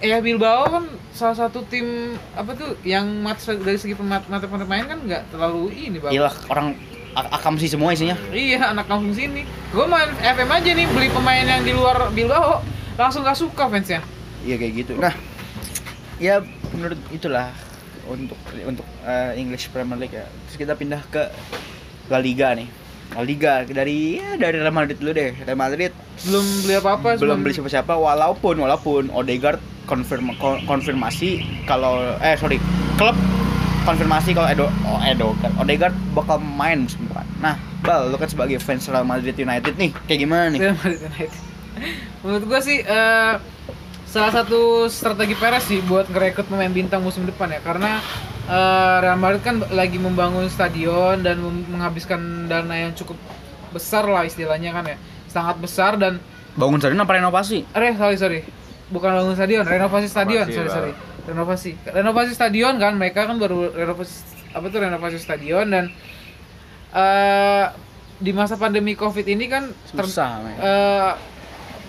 ya Bilbao kan salah satu tim apa tuh yang mat dari segi pemat mata pemain kan nggak terlalu ini bang.
Gila orang akam sih semua isinya.
Iya anak kampung sini. Gue main FM aja nih beli pemain yang di luar Bilbao langsung gak suka fansnya.
Iya kayak gitu. Nah, ya menurut itulah untuk untuk eh, English Premier League ya. Terus kita pindah ke La Liga nih. La Liga dari ya dari Real Madrid dulu deh. Real Madrid
Belum beli apa-apa.
belum beli siapa-siapa walaupun walaupun Odegaard konfirm kon- konfirmasi kalau eh sorry klub konfirmasi kalau Edo oh, Edo Odegaard bakal main musim depan. Nah, Bal, lu kan sebagai fans Real Madrid United nih, kayak gimana nih?
Real Madrid United. Menurut gua sih eh, salah satu strategi Perez sih buat ngerekrut pemain bintang musim depan ya karena eh, Real Madrid kan lagi membangun stadion dan menghabiskan dana yang cukup besar lah istilahnya kan ya. Sangat besar dan
Bangun stadion apa renovasi?
eh sorry sorry. Bukan bangun stadion renovasi stadion
Masih,
sorry sorry. Renovasi. Renovasi stadion kan mereka kan baru renovasi apa tuh renovasi stadion dan eh di masa pandemi covid ini kan ter-
Susah, men.
eh,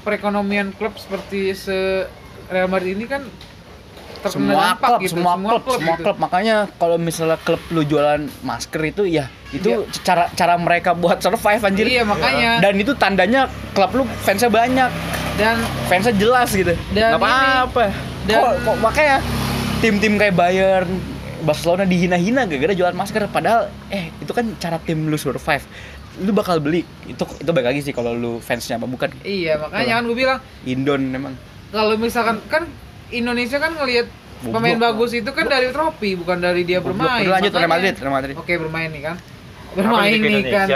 perekonomian klub seperti se Real Madrid ini kan
semua klub,
gitu
semua, klub, semua
gitu.
klub. Makanya kalau misalnya klub lu jualan masker itu ya itu cara cara mereka buat survive anjir.
iya makanya
Dan itu tandanya klub lu fansnya banyak,
dan
fansnya jelas gitu.
Dan
apa-apa.
dan-
Kok, kok makanya tim-tim kayak Bayern, Barcelona dihina-hina gara-gara jualan masker padahal eh itu kan cara tim lu survive. Lu bakal beli. Itu itu baik lagi sih kalau lu fansnya apa bukan.
iya makanya kan gue bilang
Indon memang.
kalau misalkan kan Indonesia kan ngelihat pemain bagus itu kan dari trofi bukan dari dia bermain.
Lanjut Real Madrid, Real Madrid.
Oke bermain nih kan. Bermain nih kan.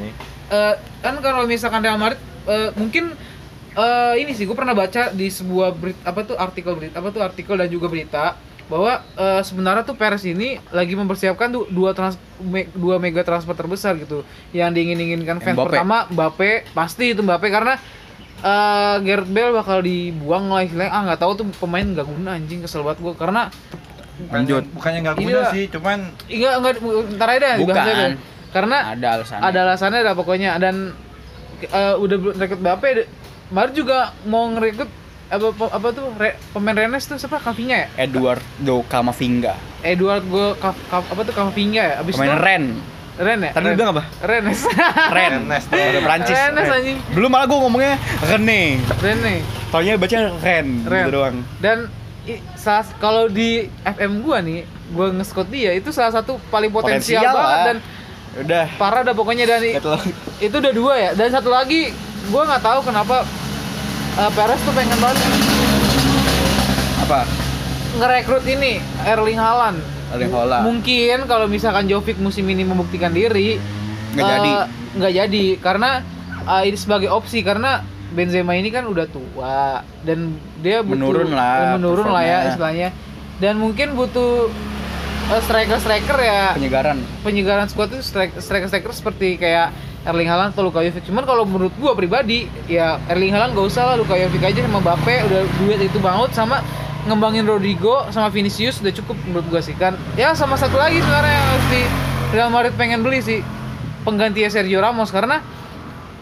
Nih?
Eh, kan kalau misalkan Real Madrid eh, mungkin eh, ini sih gue pernah baca di sebuah berita apa tuh artikel berita apa tuh artikel dan juga berita bahwa eh, sebenarnya tuh Perez ini lagi mempersiapkan tuh dua trans me- dua mega transfer terbesar gitu yang diingin-inginkan fans
Mbappe.
pertama Mbappe pasti itu Mbappe karena eh Gareth Bale bakal dibuang lah istilahnya ah nggak tahu tuh pemain nggak guna anjing kesel banget gue karena
Lanjut.
Bukannya- nggak guna
Iya.
sih, cuman
enggak enggak ntar aja
Bukan.
karena
Ada alasannya.
ada alasannya ada pokoknya dan eh, udah rekrut Mbappe Madrid juga mau ngerekrut apa apa tuh re- pemain Rennes tuh siapa Camavinga ya
Eduardo Camavinga.
Edward gue apa tuh Camavinga ya abis
Pemain
itu
Ren.
Ren ya
Tadi
Ren.
bilang apa?
Rennes
Ren.
Rennes.
Ada Prancis.
Rennes
Ren.
anjing
Belum malah gua ngomongnya Rene.
Rennes
Taunya baca Ren,
Ren.
gitu doang.
dan kalau di FM gua nih gua nge-scout dia itu salah satu paling potensial,
Potensial
banget
lah.
dan
Udah.
parah dah pokoknya dan
Gitu
itu udah dua ya dan satu lagi gua nggak tahu kenapa eh, Perez tuh pengen banget
Apa?
ngerekrut ini Erling Haaland.
Erling Haaland.
Mungkin kalau misalkan Jovic musim ini membuktikan diri
Nggak
eh,
jadi.
nggak jadi karena eh, ini sebagai opsi karena Benzema ini kan udah tua dan dia butuh-
Menurun lah
menurun lah ya istilahnya dan mungkin butuh striker striker ya
Penyegaran.
penyegaran squad itu striker striker seperti kayak Erling Haaland atau Luka Jovic. Cuman kalau menurut gua pribadi ya Erling Haaland gak usah lah Luka Jovic aja sama Mbappe udah duit itu banget sama ngembangin Rodrigo sama Vinicius udah cukup menurut gua sih kan. Ya sama satu lagi sebenarnya yang harus di Real Madrid pengen beli sih penggantinya Sergio Ramos karena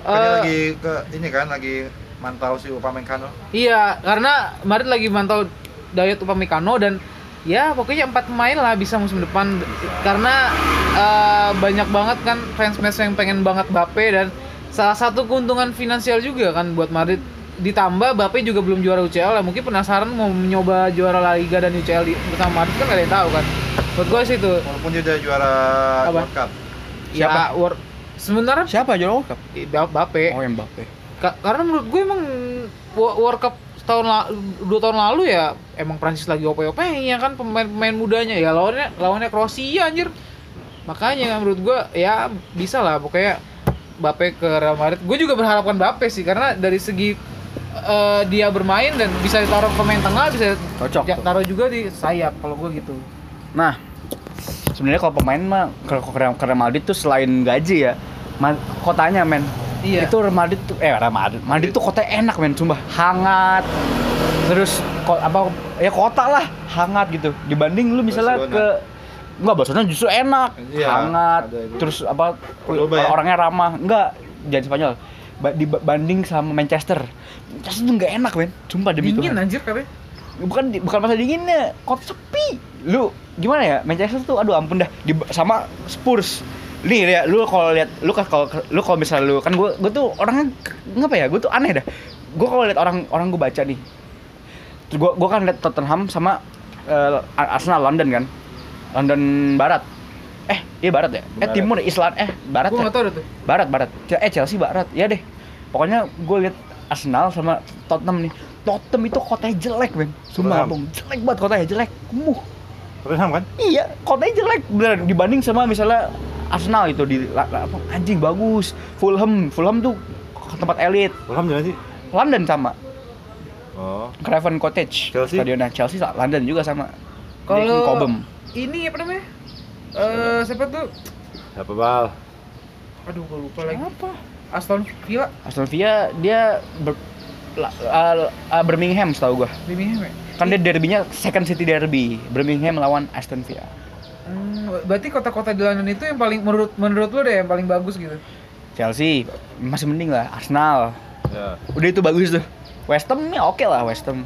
eh,
lagi ke ini kan lagi mantau si Upamecano.
Iya, karena Madrid lagi mantau diet Upamecano dan ya pokoknya empat pemain lah bisa musim depan karena eh, banyak banget kan fans-fans yang pengen banget Bape dan salah satu keuntungan finansial juga kan buat Madrid ditambah Bape juga belum juara UCL ya mungkin penasaran mau mencoba juara La Liga dan UCL di, bersama Madrid kan gak ada yang tahu kan buat gue sih itu
Walaupun dia udah juara
Apa?
World Cup.
ya
Siapa?
Wor- sebenarnya
Siapa juara World Cup?
Bape
Oh, Mbappe.
Ka- karena menurut gue emang Wo- World Cup tahun dua tahun lalu ya emang Prancis lagi ope-ope ya kan pemain-pemain mudanya ya lawannya lawannya Kroasia anjir makanya kan menurut gue ya bisa lah pokoknya Bape ke Real Madrid. Gue juga berharapkan Bape sih karena dari segi eh, dia bermain dan bisa ditaruh pemain tengah, bisa
Cocok tuh.
taruh juga di sayap kalau gue gitu.
Nah, sebenarnya kalau pemain mah kalau ke Madrid tuh selain gaji ya, ma- kotanya men.
Iya.
Itu Real Madrid tuh eh Real Madrid. Madrid tuh kotanya enak men, sumpah. Hangat. Terus ko, apa ya kota lah, hangat gitu. Dibanding lu misalnya
Barcelona.
ke Enggak, Barcelona justru enak,
Iya,
hangat, terus apa
Cordoba ya?
orangnya ramah. Enggak, jangan Spanyol. Ba- dibanding sama Manchester. Manchester tuh enggak enak, men. Sumpah demi
Dingin
Tuhan.
anjir katanya.
bukan bukan masalah dinginnya. Kota sepi? Lu gimana ya? Manchester tuh aduh ampun dah. Di, sama Spurs. Nih ya lu kalau lihat lu kalau lu kalau misalnya lu kan gue gue tuh orangnya ngapa ya? Gue tuh aneh dah. Gue kalau lihat orang orang gue baca nih. Terus gue gue kan lihat Tottenham sama eh, Arsenal London kan. London Barat eh iya Barat ya eh
Barat.
Timur Islam eh Barat
Gue
ya
nggak tahu tuh.
Barat, Barat. Ce- Eh Chelsea Barat, ya deh. Pokoknya gue liat Arsenal sama Tottenham nih. Tottenham itu kotanya jelek, men. Sumpah, bung. Jelek banget kotanya, jelek. Kumuh.
Tottenham kan?
Iya, kotanya jelek beneran dibanding sama misalnya Arsenal itu di la- la- apa, anjing bagus. Fulham, Fulham tuh tempat elit.
Fulham mana sih?
London sama
Oh.
Craven Cottage.
Chelsea?
Stadionnya Chelsea London juga sama.
Kalau
Cobham.
ini apa namanya? Eh siapa tuh?
Siapa bal?
Aduh, gue lupa lagi.
Apa?
Aston Villa,
Aston Villa dia ber- la- uh, uh, Birmingham setahu gua.
Birmingham ya.
Kan dia derbynya second city derby. Birmingham lawan Aston Villa.
Hmm, berarti kota-kota di London itu yang paling menurut menurut lo deh yang paling bagus gitu.
Chelsea masih mending lah. Arsenal
Ya.
udah itu bagus tuh. West Ham ya oke lah West Ham.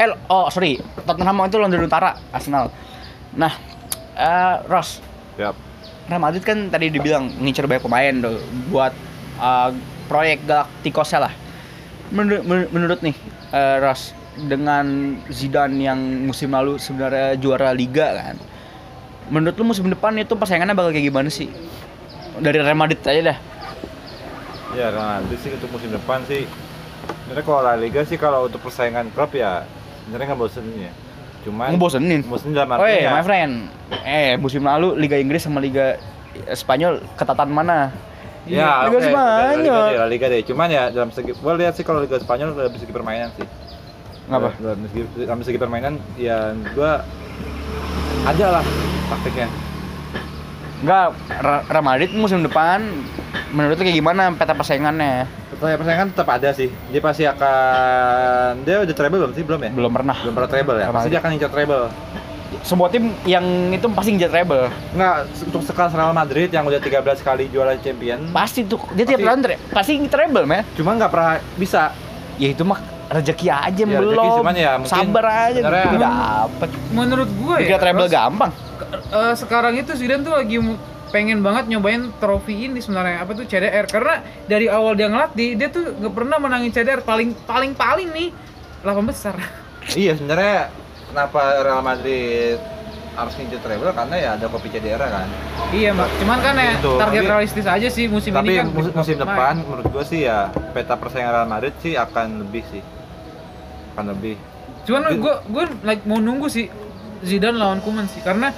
Eh oh sorry Tottenham itu London Utara Arsenal. Nah eh Ross
Siap.
Real Madrid kan tadi dibilang ngincer banyak pemain tuh buat eh, proyek Galacticos lah. Menurut, menur- menurut nih eh, Ross dengan Zidane yang musim lalu sebenarnya juara liga kan. Menurut lu musim depan itu persaingannya bakal kayak gimana sih? Dari Real Madrid aja dah.
Ya karena nanti sih untuk musim depan sih sebenarnya kalau La Liga sih kalau untuk persaingan klub ya sebenarnya nggak bosenin ya. Cuman
Ngebosenin.
bosenin dalam
Oh
artinya
my friend. Eh, musim lalu Liga Inggris sama Liga Spanyol ketatan mana?
Ya,
Liga
oke,
Spanyol.
Liga deh, La Liga deh. Cuman ya dalam segi gua lihat sih kalau Liga Spanyol dalam segi permainan sih.
Ngapa?
Dalam segi dalam segi permainan ya gua ada lah taktiknya.
Enggak, Real Madrid musim depan menurut lu kayak gimana peta persaingannya?
Pertanyaan persaingan tetap ada sih. Dia pasti akan dia udah treble belum sih? Belum ya?
Belum pernah.
Belum pernah treble ya.
Real
Pasti dia akan incar treble.
Semua tim yang itu pasti ngejar treble.
Enggak, untuk sekelas Real Madrid yang udah 13 kali juara champion,
Pasti tuh dia tiap
Pasti.
tahun tre- pasti treble, men.
cuma nggak pernah bisa.
Ya itu mah rezeki aja
Ya, rezeki,
belum.
cuman ya mungkin
Sabar aja
sebenarnya-
gitu dapet.
Menurut gue ya.
Dikira treble gampang.
eh, sekarang itu Zidane tuh lagi pengen banget nyobain trofi ini sebenarnya apa tuh CDR karena dari awal dia ngelatih dia tuh nggak pernah menangin CDR paling paling paling nih 8 besar. <laughs>
iya, sebenarnya kenapa Real Madrid harus ngincer treble karena ya ada kopi CDR kan.
iya, Mak. Cuman kan ya
Gitu,
target
tapi-
realistis aja sih musim
Tapi
ini kan.
musim, musim
main.
depan menurut gua sih ya peta persaingan Real Madrid sih akan lebih sih. Akan lebih.
Cuman gue gue like mau nunggu sih Zidane lawan Koeman sih karena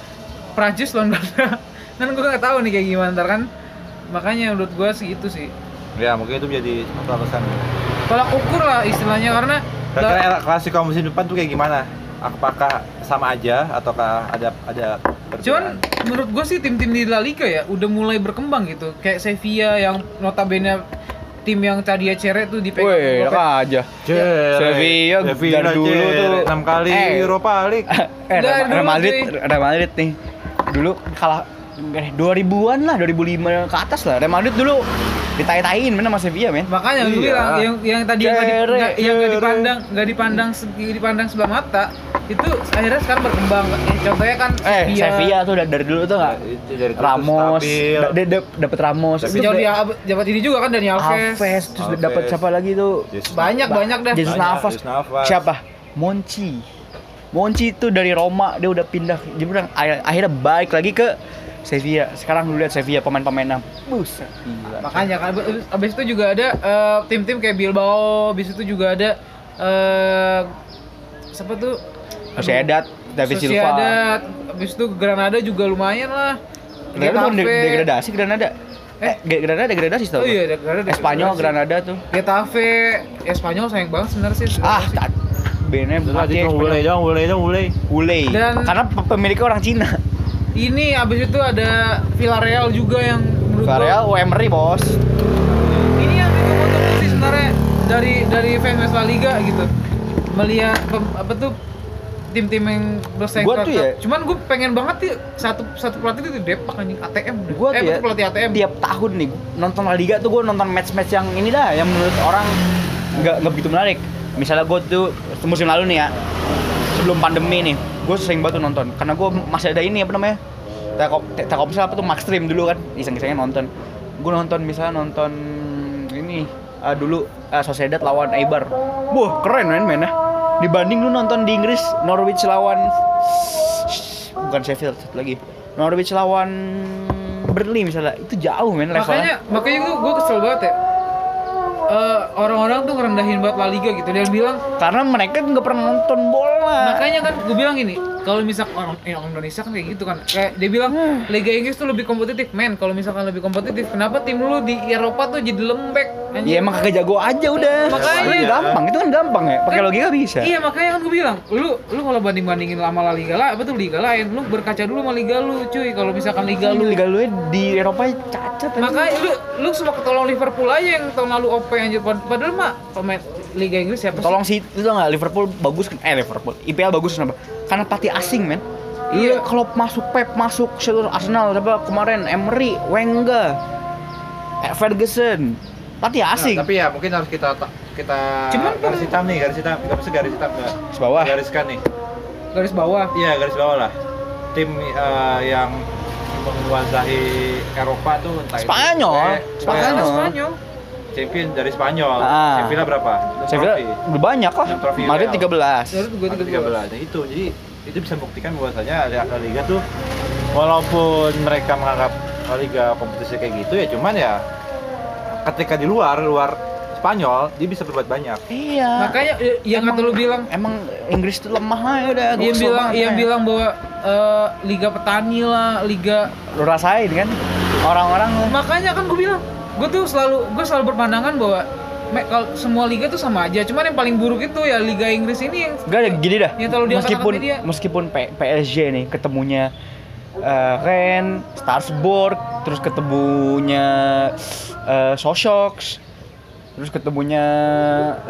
Prancis lawan Belanda. Kan gue nggak tahu nih kayak gimana ntar kan. Makanya menurut gue sih itu sih.
Ya, mungkin itu menjadi satu alasan.
Tolak ukur lah istilahnya karena
Kira-kira era klasik musim depan tuh kayak gimana? Apakah sama aja ataukah ada ada
Cuman
perbedaan?
menurut gue sih tim-tim di La Liga ya udah mulai berkembang gitu. Kayak Sevilla yang notabene tim yang tadinya cere tuh dipegang
Wih,
Mbappe.
enak aja.
Cere.
Sevilla
Sevilla,
dari dulu
Cere.
tuh
enam kali
Eh.
Europa League.
eh, Real, Madrid. Real Madrid nih. Dulu kalah eh, 2000-an lah, 2005 ke atas lah. Real Madrid dulu ditai-taiin mana sama Sevilla, men.
Makanya gue
Iya.
bilang yang yang tadi nggak di-
Cere,
nggak- yang
cere.
dipandang nggak dipandang segi- dipandang sebelah mata itu akhirnya sekarang berkembang. Eh, contohnya kan
Eh, Sevilla tuh dari, dari dulu tuh nggak
Itu dari dulu
Ramos, dia da- dapet Ramos,
Tapi
jabat ini juga kan Dani Alves.
Alves, terus dapat siapa lagi tuh?
Banyak
Ba-
banyak dah.
Jesus Navas. Siapa? Monci. Monci itu dari Roma dia udah pindah. Dia bilang akhir- akhirnya balik lagi ke Sevilla. Sekarang lu lihat Sevilla pemain-pemainnya. Buset, gila.
Makanya kan abis- itu juga ada eh, tim-tim kayak Bilbao, abis itu juga ada eh siapa tuh?
Sociedad, David Silva.
Sociedad, abis itu Granada juga lumayan lah.
Granada bukan degradasi Granada. Eh, Granada ada gradasi tau.
Oh iya, ada Granada. ada
Espanyol,
Granada.
Granada tuh.
Getafe, Espanyol sayang banget sebenarnya sih.
Ah. Bene mati
dong, boleh dong, boleh dong, boleh.
Dan-
Karena pe- pemiliknya orang Cina.
Ini abis itu ada Villarreal juga yang menurut
Villarreal, oh Emery bos.
ini yang ditunggu-tunggu sih sebenarnya dari dari fans La Liga gitu melihat apa tuh tim-tim yang bersaing
Gua tuh ya-
cuman gue pengen banget sih satu satu pelatih itu Depak anjing ATM.
Gua
eh
tuh ya,
pelatih ATM
tiap tahun nih nonton La Liga tuh gue nonton match-match yang ini dah yang menurut orang nggak nggak begitu menarik. Misalnya gue tuh musim lalu nih ya sebelum pandemi nih gue sering banget nonton. Karena gue masih ada ini apa namanya? Telkom te- telkomsel apa tuh max stream dulu kan? Iseng-isengnya nonton. Gue nonton misalnya nonton ini eh, dulu eh, Sociedad lawan Eibar. Wah keren men mainnya dibanding lu nonton di Inggris Norwich lawan bukan Sheffield lagi. Norwich lawan Burnley misalnya. Itu jauh men
makanya
levelnya.
Makanya gue gue kesel banget ya Eh, orang-orang tuh ngerendahin banget La Liga gitu. Dan bilang
karena mereka nggak pernah nonton bola.
Makanya kan gue bilang gini kalau misal orang, eh, orang Indonesia kan kayak gitu kan. Kayak dia bilang Liga Inggris tuh lebih kompetitif. Men kalau misalkan lebih kompetitif kenapa tim lu di Eropa tuh jadi lembek?
Ya emang kagak jago aja udah
Makanya.
Itu gampang itu kan gampang ya pakai
Kan-
logika bisa
Iya makanya kan gue bilang, lu lu kalau banding bandingin sama La Liga lah, apa tuh liga lain, lu berkaca dulu sama liga lu, cuy. Kalau misalkan liga lu,
Liga lu di Eropa cacat
makanya lu lu semua ketolong Liverpool aja yang tahun lalu OP anjir. Pad- Padahal mah pemain Liga Inggris siapa sih?
tolong sih itu tau Liverpool bagus eh Liverpool IPL bagus kenapa karena pelatih asing men
Iya.
Iya, kalau masuk Pep, masuk Arsenal, apa kemarin Emery, Wenger, eh, Ferguson, pelatih asing.
Nah, tapi ya mungkin harus kita ta- kita
Cuman
garis hitam nih, garis hitam. Kita mesti garis hitam enggak?
Di bawah.
Gariskan nih.
Garis bawah.
Iya, garis bawah lah. Tim eh, yang menguasai Eropa tuh entah itu
Spanyol.
eh,
Spanyol.
Spanyol.
champion dari Spanyol.
Ah.
Sevilla berapa? Trofi.
udah banyak lah. Madrid
Real.
13.
Dari gue
Ada
13.
13. Nah itu, jadi itu bisa membuktikan bahwasanya La Liga tuh walaupun mereka menganggap La Liga kompetisi kayak gitu ya cuman ya ketika di luar luar Spanyol dia bisa berbuat banyak.
Iya.
Makanya yang kata lu bilang
emang Inggris tuh lemah aja udah.
Yang
kesel
bilang yang
men.
bilang bahwa eh, liga petani lah, liga
lu rasain kan orang-orang
makanya kan gue bilang gue tuh selalu gue selalu berpandangan bahwa kalau semua liga tuh sama aja cuman yang paling buruk itu ya liga Inggris ini yang
Gak ada gini dah.
Yang terlalu
meskipun
media.
meskipun P- PSG nih ketemunya eh, Rennes, Strasbourg, terus ketemunya Sochaux, terus ketemunya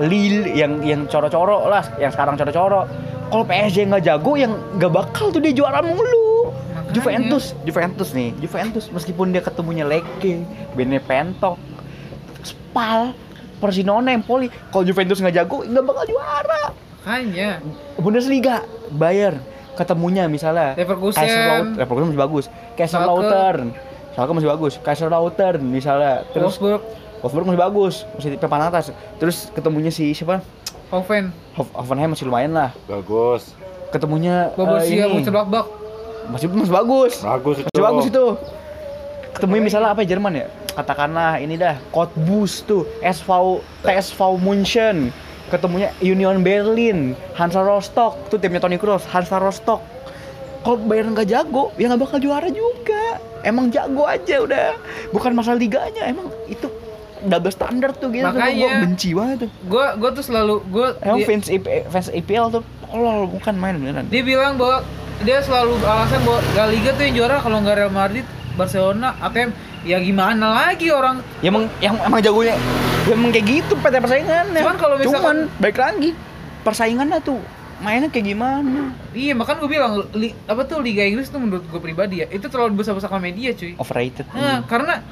Lille yang yang coro-coro lah, yang sekarang coro-coro. Kalau PSG nggak jago, yang nggak bakal tuh dia juara mulu.
Makanya.
Juventus, Juventus nih, Juventus meskipun dia ketemunya Lecce, Benevento, Spal, Pordenone, Empoli, kalau Juventus nggak jago nggak bakal juara.
makanya
Bundesliga, Bayern ketemunya misalnya
Leverkusen.
Kaiserslautern, Leverkusen masih bagus. Kaiserslautern, Schalke masih bagus. Kaiserslautern misalnya. Terus
Wolfsburg
Wolfsburg masih bagus, masih papan atas. Terus ketemunya si siapa?
Hoffen
Hoff- Hoffenheim masih lumayan lah.
Bagus.
Ketemunya eh,
Borussia
ini
Mönchengladbach
masih masih bagus.
Bagus itu.
Masih bagus itu. Ketemunya misalnya apa ya Jerman ya? Katakanlah ini dah Cottbus tuh, SV TSV Munchen. Ketemunya Union Berlin, Hansa Rostock, tuh timnya Toni Kroos, Hansa Rostock. Kalau Bayern nggak jago, ya nggak bakal juara juga. Emang jago aja udah. Bukan masalah liganya, emang itu double standar tuh gitu. Gue
Makanya.
benci banget tuh.
gue gue tuh selalu gue
Emang
dia,
fans, IP, fans IPL tuh tolol bukan main beneran.
dia bilang bahwa dia selalu alasan bahwa La Liga tuh yang juara kalau nggak Real Madrid Barcelona ATM ya gimana lagi orang
Ya emang yang emang jagonya ya emang kayak gitu pada persaingan
Cuman kalau misalkan-
Cuman baik lagi persaingannya tuh mainnya kayak gimana?
Iya makan gue bilang li- apa tuh Liga Inggris tuh menurut gue pribadi ya itu terlalu besar-besarkan media cuy.
Overrated
Nah, karena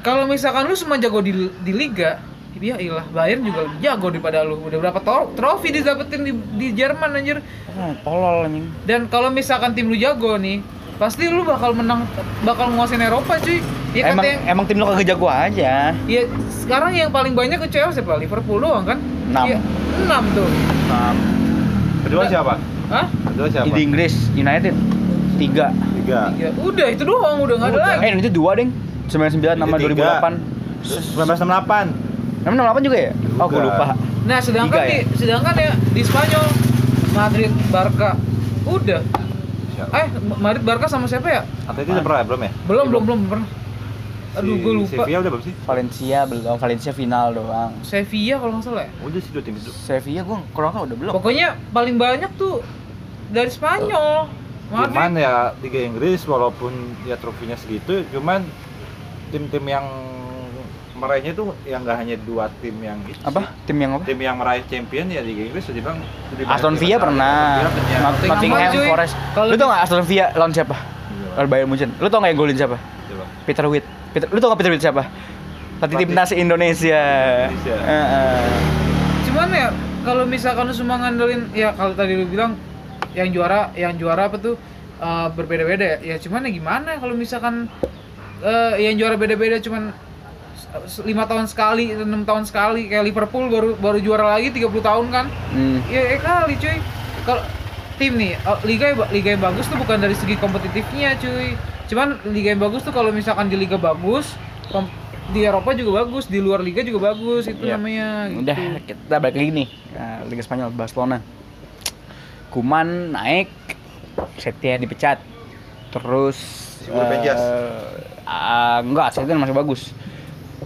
kalau misalkan lu semua jago di, di liga, ya iyalah Bayern juga lebih jago daripada lu. Udah berapa tro- trofi didapetin di, di Jerman anjir.
oh, tolol anjing.
Dan kalau misalkan tim lu jago nih, pasti lu bakal menang bakal nguasain Eropa cuy. Ya
emang
yang
emang tim lo kagak jago aja
ya sekarang yang paling banyak kecewa siapa? Liverpool doang kan?
Enam.
Enam tuh.
Nah, kedua
Nggak.
siapa?
Hah?
Kedua siapa?
di Inggris United tiga
Tiga.
Ya, udah itu doang, udah nggak ada lagi.
eh itu dua deng 99 nama
Ini tiga.
2008
1968.
Emang 68 juga ya? Oh, gue lupa.
Nah, sedangkan
Tiga ya?
di sedangkan ya di Spanyol Madrid, Barca. Udah.
Siapa?
Eh, Madrid Barca sama siapa ya?
Atletico udah pernah ya? belum ya?
Belum, belum, belum pernah. Aduh,
Si
gue lupa.
Sevilla udah berapa sih?
Valencia belum, Valencia final doang.
Sevilla kalau nggak salah ya.
Udah sih dua tim itu.
Sevilla gua kurang tahu udah belum.
Pokoknya paling banyak tuh dari Spanyol. Madrid.
Cuman ya Liga Inggris walaupun ya trofinya segitu, cuman tim-tim yang meraihnya tuh yang nggak hanya dua tim yang itu
Apa?
sih.
Tim yang apa?
Tim yang meraih champion ya Liga Inggris sudah bang.
Aston Villa pernah.
Nottingham.
Forest.
Kalau
Lu
di-
tau gak Aston Villa lawan siapa? Lawan Bayern Munchen. Lu tau gak yang golin siapa?
Coba.
Peter Witt. Peter, lu tau gak Peter Witt siapa? Pelatih. timnas Indonesia.
Indonesia.
Heeh.
Cuman ya kalau misalkan lu semua ngandelin ya kalau tadi lu bilang yang juara yang juara apa tuh uh, berbeda-beda ya. Ya cuman ya gimana kalau misalkan uh, yang juara beda-beda cuman lima tahun sekali, enam tahun sekali kayak Liverpool baru baru juara lagi 30 tahun kan.
Hmm.
Ya, eh kali cuy. Kalau tim nih uh, liga liga yang bagus tuh bukan dari segi kompetitifnya cuy. Cuman liga yang bagus tuh kalau misalkan di liga bagus, di Eropa juga bagus, di luar liga juga bagus itu
Iya.
namanya. gitu.
Udah, kita balik lagi nih. Nah, Liga Spanyol, Barcelona. Kuman naik, Setien dipecat. Terus eh, ah, enggak, Setien masih bagus.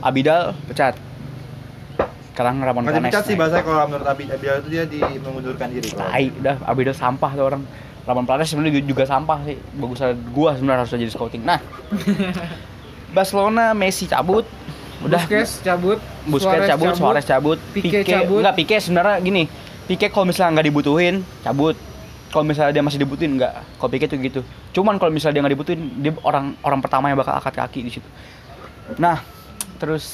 Abidal pecat. Sekarang Ramon
Nggak
Planes.
dipecat sih
naik.
bahasa kalau menurut Abi Abidal itu dia di mengundurkan diri. kalau-
Tai, udah Abidal sampah tuh orang. Ramon Planes sebenarnya juga sampah sih. Bagusan gua sebenarnya harus jadi scouting. Nah, <laughs> Barcelona Messi cabut. Udah
Busquets cabut,
Busquets
Suarez
cabut, Suarez cabut,
Pique cabut.
Enggak, Pique sebenarnya gini. Pique kalau misalnya nggak dibutuhin, cabut. Kalau misalnya dia masih dibutuhin enggak. Kalau Pique tuh gitu. Cuman kalau misalnya dia nggak dibutuhin, dia orang orang pertama yang bakal angkat kaki di situ. Nah, terus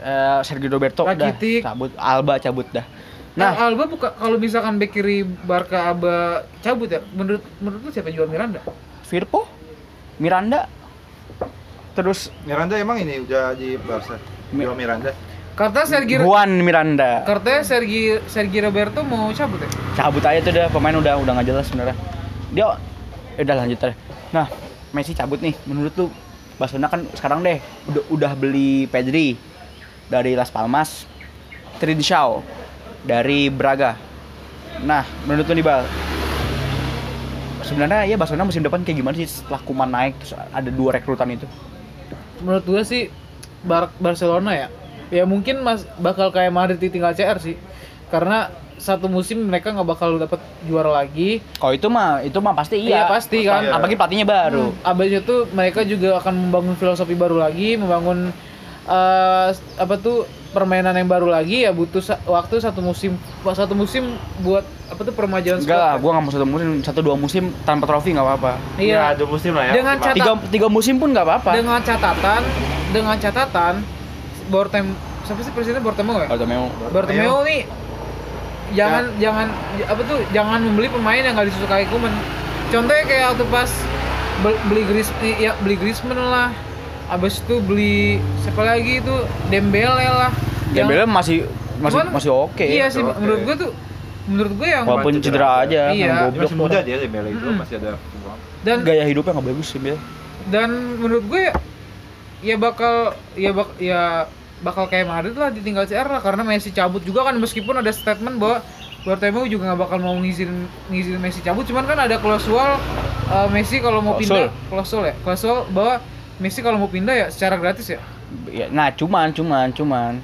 eh, Sergio Roberto udah
Rakitic.
cabut, Alba cabut dah.
Nah,
Nah,
Alba buka kalau misalkan bek kiri Barca Alba cabut ya, menurut menurut lu siapa yang jual Miranda?
Firpo, Miranda, terus
Miranda emang ini udah di Barca.
Mi-
Jual Miranda.
Kata Sergio
Juan Miranda.
Katanya Sergi Sergi Roberto mau cabut ya?
cabut aja tuh udah pemain udah udah nggak jelas sebenarnya dia udah lanjut aja nah Messi cabut nih menurut lu Barcelona kan sekarang deh udah beli Pedri dari Las Palmas Trincao dari Braga nah menurut lu nih Bal sebenarnya ya Barcelona musim depan kayak gimana sih setelah Kuman naik terus ada dua rekrutan itu
Menurut gua sih Bar- Barcelona ya. Ya mungkin mas bakal kayak Madrid tinggal CR sih. Karena satu musim mereka nggak bakal dapat juara lagi.
kalau itu mah itu mah pasti iya
Iya, pasti kan.
Iya.
apalagi pelatihnya baru
Hmm, abis itu mereka juga akan membangun filosofi baru lagi, membangun eh, apa tuh permainan yang baru lagi ya butuh sa- waktu satu musim satu musim buat apa tuh permajaan
enggak lah
squad.
gua nggak mau satu musim satu dua musim tanpa trofi nggak apa-apa
Iya.
Ya, dua musim lah ya.
Dengan
maksimal.
cat-
tiga tiga musim pun nggak apa-apa
Dengan catatan dengan catatan Bortem siapa sih presiden Bortemeu ya?
Bartomeu
Bartomeu nih jangan jangan apa tuh jangan membeli pemain yang nggak disukai Kuman. Contohnya kayak waktu pas bel- beli Gris ya beli Griezmann lah. Abis itu beli siapa lagi itu Dembele lah. Yang-
Dembele masih masih
Cuman-
masih oke
Iya sih
oke.
menurut gua tuh menurut gua yang
walaupun
Cedera
cedera
aja.
Iya.
yang
Dia
goblok
masih muda dia Dembele itu
Mm-mm.
masih ada peluang.
dan
gaya hidupnya nggak bagus sih Bel
dan menurut gue ya, ya bakal ya bak ya bakal kayak Madrid lah ditinggal CR lah. Karena Messi cabut juga kan meskipun ada statement bahwa Bartomeu juga nggak bakal mau ngizin ngizin Messi cabut. Cuman kan ada klausul uh, Messi kalau mau
Klausul.
pindah klausul. ya? Klausul bahwa Messi kalau mau pindah ya secara gratis ya?
Ya, nah cuman cuman cuman.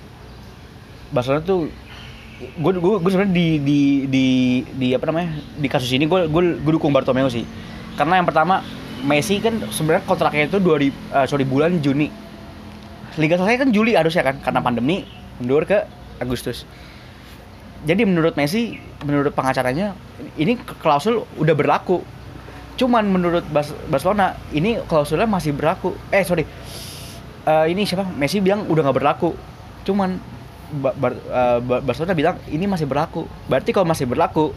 Barcelona tuh gue gue gue sebenarnya di di di di apa namanya di kasus ini gue gue gue dukung Bartomeu sih. Karena yang pertama Messi kan sebenarnya kontraknya itu dua eh, sorry bulan Juni Liga selesai kan Juli harusnya kan karena pandemi mundur ke Agustus. Jadi menurut Messi menurut pengacaranya ini klausul udah berlaku. Cuman menurut Barcelona ini klausulnya masih berlaku. Eh sorry. Eh, ini siapa? Messi bilang udah nggak berlaku. Cuman Ba- Bar- Ba- Barcelona bilang ini masih berlaku. Berarti kalau masih berlaku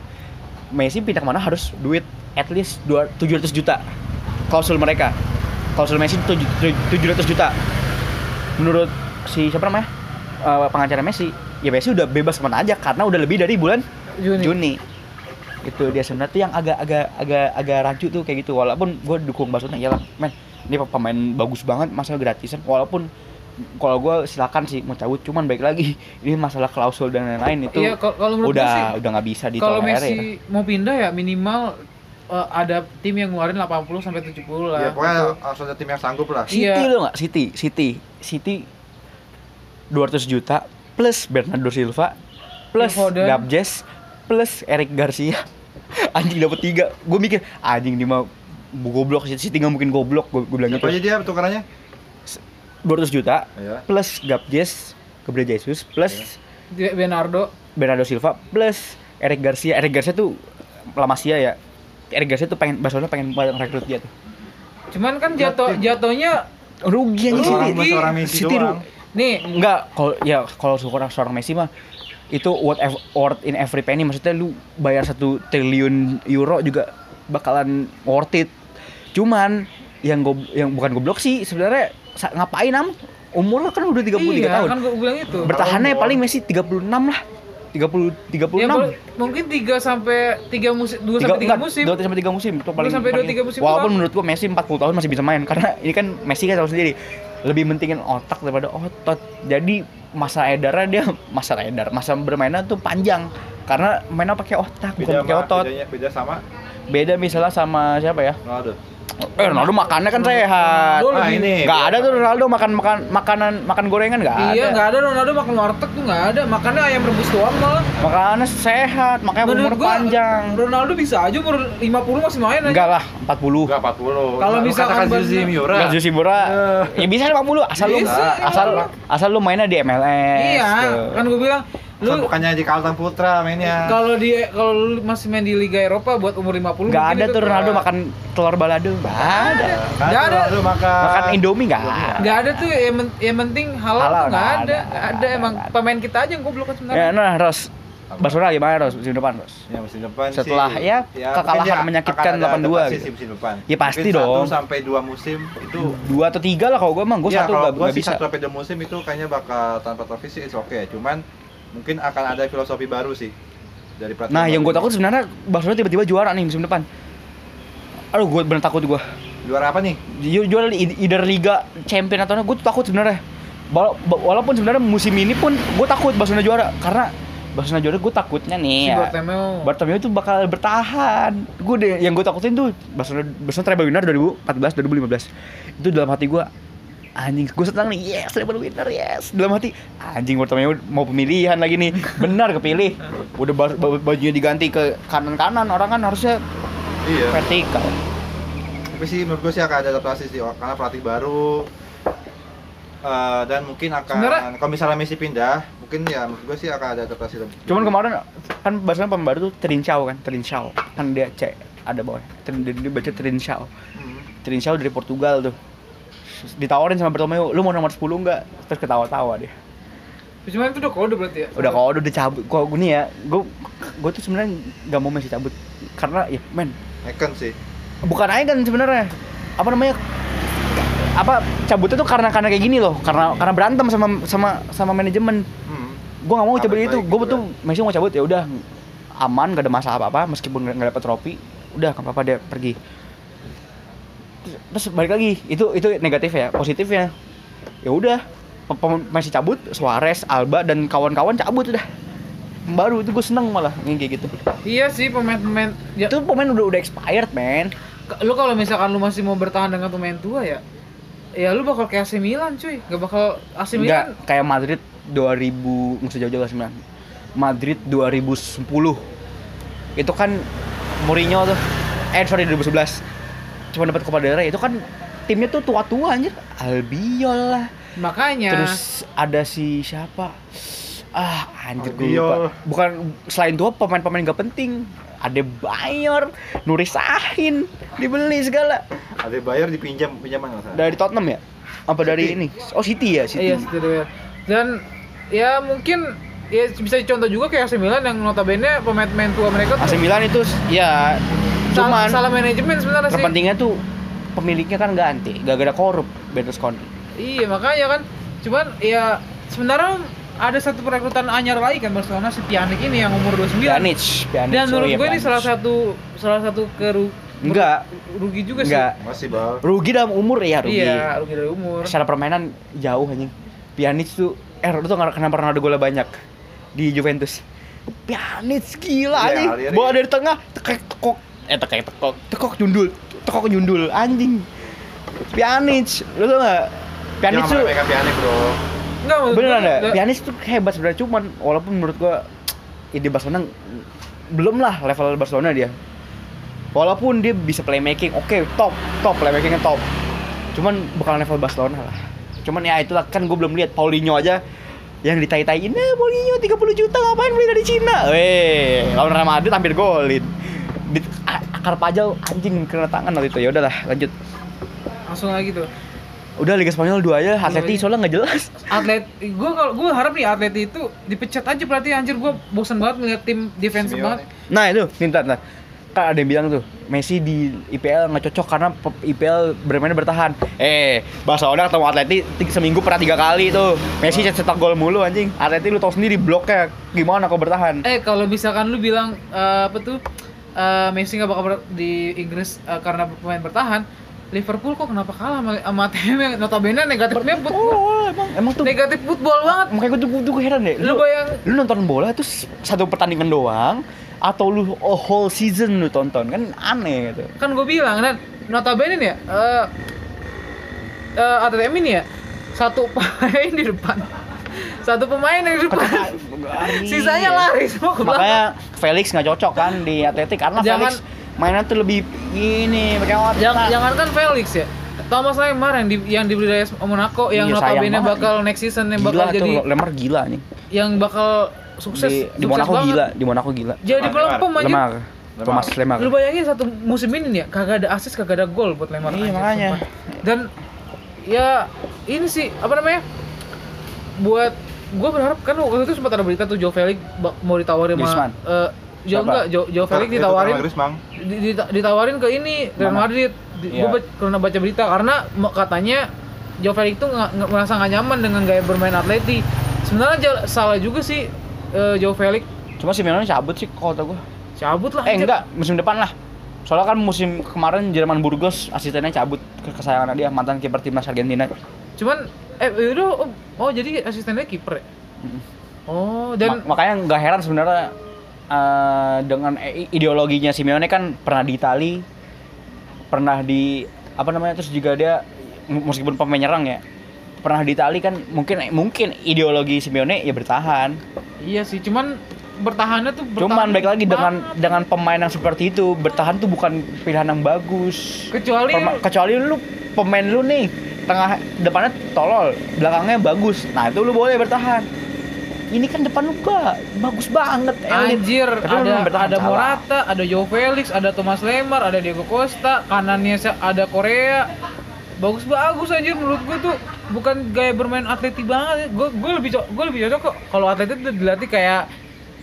Messi pindah ke mana harus duit at least dua- 700 juta klausul mereka. Klausul Messi tuj- tuj- 700 juta menurut si siapa namanya? Eh, pengacara Messi ya Messi udah bebas ke mana aja karena udah lebih dari bulan
Juni,
Juni. Itu dia sebenarnya tuh yang agak agak agak agak rancu tuh kayak gitu. Walaupun gue dukung Barcelona ya lah men ini pemain bagus banget masalah gratisan. Walaupun kalau gue silakan sih mau cabut cuman baik lagi <laughs> ini masalah klausul dan lain-lain itu
Iya, kalau- kalau gua
udah
sih,
udah nggak bisa
kalau
ditolerir
Messi
ya.
mau pindah ya minimal eh, ada tim yang ngeluarin 80 sampai 70 lah.
Ya pokoknya harus ada tim yang sanggup lah.
City
Iya.
lo nggak? City, City, City 200 juta plus Bernardo Silva plus. Gabjes plus Eric Garcia. <laughs> anjing dapat tiga. Gue mikir anjing dia mau goblok City City nggak mungkin goblok. Gue bilang
aja
gitu.
dia tukarannya?
200 juta
Ya.
plus Gabjes Gabriel Jesus plus
Di- Bernardo.
Bernardo Silva plus Eric Garcia. Eric Garcia tuh La Masia ya. Eric Garcia tuh pengen Barcelona pengen banget rekrut dia tuh.
Cuman kan jatuh jatuhnya
Rugi anjing
Seorang,
City.
seorang Messi
City
doang.
nih
Enggak, kalau ya kalau seorang seorang Messi mah itu worth worth in every penny maksudnya lu bayar satu triliun euro juga bakalan worth it. Cuman yang gob, yang bukan goblok sih sebenarnya ngapain am? Umur kan udah 33
iya,
tahun.
kan gue bilang itu.
Bertahannya paling Messi 36 lah. 30 36.
Ya, boleh- mungkin 3 sampai 3 musim 2
Tiga-
sampai 3
enggak,
musim.
dua sampai tiga musim itu paling
sampai dua,
paling-
tiga musim
walaupun
doang.
menurut gua Messi 40 tahun masih bisa main karena ini kan Messi kan tahu sendiri lebih mentingin otak daripada otot jadi masa edarnya dia masa edar masa bermainnya tuh panjang karena mainnya pakai otak bukan
Beda
pakai
sama,
otot
bedanya, beda sama
beda misalnya sama siapa ya
Ronaldo.
Eh Ronaldo makannya kan sehat
Ronaldo
Ah,
lebih-
ini.
nggak ada tuh Ronaldo makan makan makanan makan gorengan nggak ada
Iya, nggak ada Ronaldo makan warteg tuh nggak ada. Makannya ayam rebus doang malah.
makannya sehat makanya umur panjang
Ronaldo bisa aja umur 50 masih main aja.
enggak lah 40
Enggak 40.
Kalau
katakan
bener-
Jose Miura.
Enggak Jose Mura.
Eh.
Ya bisa 50 asal lu
Bisa,
asal
iya.
asal lu mainnya di MLS.
Iya, kan gue bilang lu
bukannya di Kalteng Putra mainnya.
kalau di kalau lu masih main di Liga Eropa buat umur 50
Enggak
mungkin
ada
itu
tuh Ronaldo makan telur balado. Enggak ada.
Nggak ada.
Ronaldo makan.
Makan Indomie enggak ada.
Nggak ada tuh yang, men- yang penting halal,
Halal
tuh nggak
nggak
ada.
ada,
Nggak ada,
nggak
emang
ada.
pemain kita aja yang goblok kan
Ya,
sebenarnya.
nah, Ros. Barcelona gimana Ros musim depan, Ros?
Ya musim depan
Setelah
sih,
ya,
mungkin
kekalahan
dia
menyakitkan
akan ada
8-2
adaptasi
gitu.
sih musim depan.
Ya, pasti
Mungkin
dong.
Satu sampai dua musim itu
Dua atau tiga lah kalau gue emang gue
ya,
satu nggak nggak
sih
bisa.
satu sampai dua musim itu kayaknya bakal tanpa trofi sih oke okay. Cuman mungkin akan ada filosofi baru sih dari pelatih.
Nah, yang gue takut sebenarnya Barcelona tiba-tiba juara nih musim depan. Aduh, gue bener takut gue.
juara apa nih?
Ju- juara di either liga champion atau gue tuh takut sebenarnya walaupun sebenarnya musim ini pun gue takut Barcelona juara karena Barcelona juara gue takutnya nih
Si
ya
Bartomeu.
Bartomeu tuh bakal bertahan gue deh yang gue takutin tuh Barcelona Barcelona treble winner 2014 2015 itu dalam hati gue anjing gue senang nih yes treble winner yes dalam hati anjing Bartomeu mau pemilihan lagi nih benar kepilih udah bajunya diganti ke kanan kanan orang kan harusnya
Iya.
vertikal
Tapi sih menurut gue sih akan ada adaptasi sih karena pelatih baru Eh, dan mungkin akan
Sebenarnya-
kalau misalnya Messi pindah, mungkin ya menurut gue sih akan ada adaptasi lebih.
Cuman kemarin kan Barcelona pemain baru tuh Trincao kan, Trincao. Kan dia C ada dia, dia baca Trincao.
Hmm.
Trincao dari Portugal tuh. Ditawarin sama Bartomeu, lu mau nomor 10 enggak? Terus ketawa-tawa dia.
Cuma itu udah kode berarti ya.
Udah kalau udah cabut, kok gue nih ya, gue gue tuh sebenarnya nggak mau Messi cabut. Karena ya men.
Icon sih.
bukan aja kan sebenarnya. Apa namanya? Apa cabutnya tuh karena karena kayak gini loh. Karena karena berantem sama sama sama manajemen.
Hmm.
gue gak mau cabut itu. gue
gitu
betul Messi mau cabut ya udah. Aman gak ada masalah apa apa meskipun nggak nggak dapet trofi udah gak apa-apa dia pergi terus, balik lagi. Itu itu negatif ya positifnya. Ya udah Messi cabut Suarez Alba dan kawan-kawan cabut udah. Baru itu gue seneng malah kayak gitu.
Iya sih pemain-pemain ya.
Itu pemain udah udah expired man.
Lu kalau misalkan lu masih mau bertahan dengan pemain tua ya ya lu bakal kayak AC Milan cuy. Gak bakal AC
enggak
Milan.
kayak Madrid 2000 nggak usah jauh-jauh lah sembilan. Madrid 2010 itu kan Mourinho tuh. Eh sorry 2011 cuma dapat Copa del Rey itu kan timnya tuh tua-tua anjir. Albiol lah.
Makanya.
Terus ada si siapa? Ah anjir gue lupa. Bukan selain tua pemain-pemain gak penting. Ada Bayer Nuri Sahin dibeli segala.
Ada bayar dipinjam pinjaman nggak salah.
dari Tottenham ya? Apa dari
City.
ini? Oh City ya City.
Iya setuju dan ya mungkin ya bisa dicontoh juga kayak AC Milan yang notabene pemain-pemain tua mereka tuh.
AC Milan itu ya cuman
salah manajemen sebenarnya sih.
terpentingnya tuh pemiliknya kan ganti gak gara korup Berlusconi
iya makanya kan cuman ya sebenarnya ada satu perekrutan anyar lagi kan Barcelona si Pjanic ini yang umur 29
Pjanic Pjanic
dan
oh
menurut
iya,
gue ini salah satu salah satu keru
enggak
rugi juga sih.
Enggak
Masih bal.
rugi dalam umur ya rugi.
Iya rugi dari umur.
Secara permainan jauh anjing. Pjanic tuh eh lu tuh nggak kenapa Ronaldo golnya banyak di Juventus. Pjanic gila
Iya,
anjing. Bola dari tengah tek eh tekok tekok tekok nyundul. Tekok nyundul. Anjing. Pjanic. Lu tau Pjanic
Jangan
tuh
Pjanic bro.
Enggak
beneran
gua,
ya? Pjanic tuh hebat sebenarnya. Cuman walaupun menurut gua ide Barcelona belum lah level Barcelona dia. Walaupun dia bisa playmaking oke top top playmakingnya top. Cuman bukan level Barcelona lah. Cuman ya itulah kan gue belum lihat Paulinho aja yang ditai-taiin nah Paulinho 30 juta ngapain beli dari Cina? Weh lawan Real Madrid hampir golin akar pajal anjing kena tangan waktu itu ya udahlah lanjut
langsung lagi tuh.
udah Liga Spanyol dua aja Atleti soalnya nggak jelas
Atlet gue kalau gue harap nih atlet itu dipecat aja berarti anjir gue bosan banget ngeliat tim defense
Simeone.
banget.
Nah itu, minta nah. Kan ada yang bilang tuh, Messi di IPL nggak cocok karena IPL bermainnya bertahan. Eh, Barcelona ketemu Atleti seminggu pernah tiga kali tuh. Messi cetak gol mulu anjing. Atleti lu tau sendiri bloknya gimana kau bertahan.
Eh kalau misalkan lu bilang eh, apa tuh eh, Messi nggak bakal ber- di Inggris eh, karena pemain bertahan, Liverpool kok kenapa kalah sama, sama TM yang notabene negatifnya football.
Oh, emang emang tuh
Negatif football banget.
makanya gue tuh, gue tuh heran deh.
Lu bayang
lu nonton bola itu satu pertandingan doang atau lu a whole season lu tonton kan aneh gitu.
kan gue bilang dan notabene nih ya eh eh, ATM ini ya satu <laughs> pemain di depan satu pemain yang di depan sisanya lari semua ke belakang
Makanya Felix nggak cocok kan di Atletik karena
Jangan-
Felix mainnya tuh lebih ini pakai otak.
jangan jangan kan Felix ya Thomas Lemar yang di, yang dibeli dari Monaco yang
Iya, sayang
notabene bakal next season yang
gila
bakal
tuh
jadi
Lemar gila nih.
yang bakal sukses
di, di
sukses
Monaco
banget.
gila, di Monaco gila.
jadi pelempem aja
Lemar,
Lemar.
Thomas Lemar.
lu bayangin satu musim ini nih ya kagak ada assist kagak ada gol buat Lemar
Iya, makanya.
sumpah. dan ya ini sih apa namanya buat gue berharap kan waktu itu sempat ada berita tuh Joe Felix mau ditawarin sama eh Joe
Siapa?
enggak Joe, Joe Felix ditawarin ditawarin ke ini Real
Mana?
Madrid Di-
Iya.
gue pernah baca berita karena katanya Joe Felix tuh nggak merasa nggak nyaman dengan gaya bermain Atleti sebenarnya salah juga sih eh, Joe Felix
Cuma Simeone cabut sih kalau kata gua.
cabut lah
Eh
anjir.
enggak, musim depan lah. Soalnya kan musim kemarin Jerman Burgos asistennya cabut ke kesayangan dia mantan kiper timnas Argentina.
cuman eh yaudah oh, oh jadi asistennya kiper ya oh dan
Ma- makanya nggak heran sebenarnya eh, dengan i- ideologinya Simeone kan pernah di Itali, pernah di apa namanya terus juga dia meskipun pemain nyerang ya pernah di Itali kan mungkin mungkin ideologi Simeone ya bertahan.
iya sih cuman bertahannya tuh
Cuman
bertahan
baik lagi dengan
banget.
dengan pemain yang seperti itu bertahan tuh bukan pilihan yang bagus.
kecuali
Perma- kecuali lu pemain lu nih tengah depannya tolol, belakangnya bagus. Nah, itu lu boleh bertahan. Ini kan depan lu ba- bagus banget. elit.
Anjir,
Tapi
ada
bertahan,
ada
salah.
Morata, ada Joe Felix, ada Thomas Lemar, ada Diego Costa, kanannya ada Korea. Bagus-bagus anjir menurut gue tuh bukan gaya bermain atleti banget. Gue gue lebih gue lebih cocok kok kalau atleti tuh dilatih kayak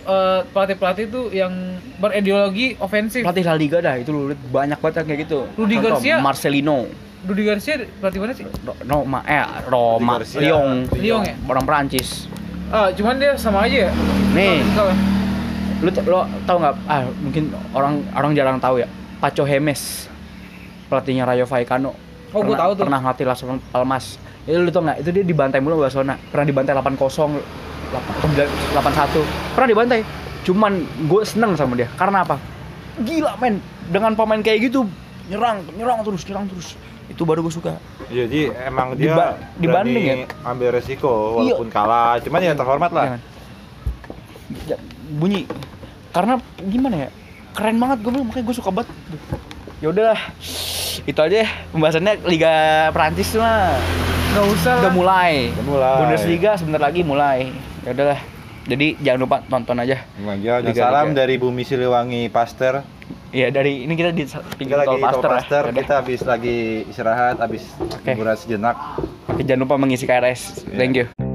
eh, pelatih-pelatih tuh yang berideologi ofensif.
Pelatih La Liga dah, itu lu banyak banget yang kayak gitu.
Rudi
Contoh,
Garcia.
Marcelino,
Rudi Garcia pelatih mana sih?
Ro- Roma, eh Roma. Lyon,
Lyon ya?
orang Prancis.
Ah, cuman dia sama aja ya.
Nih. Lu lo tau nggak? Ah, mungkin orang orang jarang tahu ya. Paco Hemes, pelatihnya Rayo Vallecano.
Oh, gua
Pernah-
tahu tuh.
Pernah ngelatih Las Palmas. Itu lu tau nggak? Itu dia dibantai mulu Barcelona. Pernah dibantai 8-0, 8-1. Pernah dibantai. Cuman gue seneng sama dia. Karena apa? Gila men. Dengan pemain kayak gitu nyerang, nyerang terus, nyerang terus. Itu baru gue suka.
Jadi emang dia
Diba- dibanding ya?
ambil resiko
Iya.
walaupun kalah. Cuman ya terhormat lah.
Jangan. Ja- bunyi karena gimana ya keren banget gue bilang makanya gue suka banget ya udahlah itu aja ya pembahasannya Liga Prancis tuh mah
nggak usah
udah
lah.
mulai.
Udah mulai.
Bundesliga sebentar lagi mulai ya udahlah jadi jangan lupa tonton aja
dan
Liga-
salam
Liga.
dari Bumi Siliwangi Pasteur.
Iya dari ini kita di pinggir
lagi
Pasteur ya. Yaudah.
kita habis lagi istirahat, habis
Oke.
liburan sejenak.
Oke, jangan lupa mengisi KRS.
Iya.
Thank you.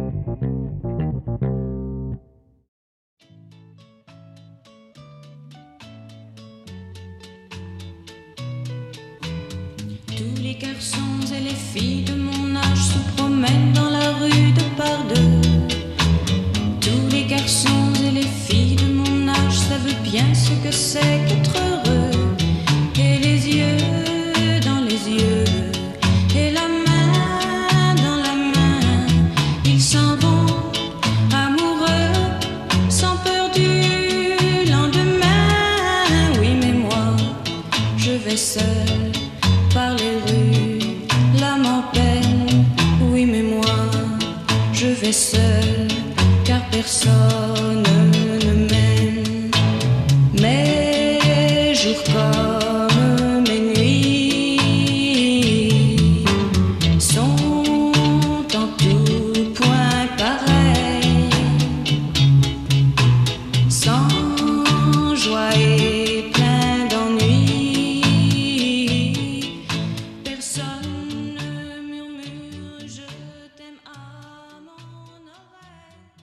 second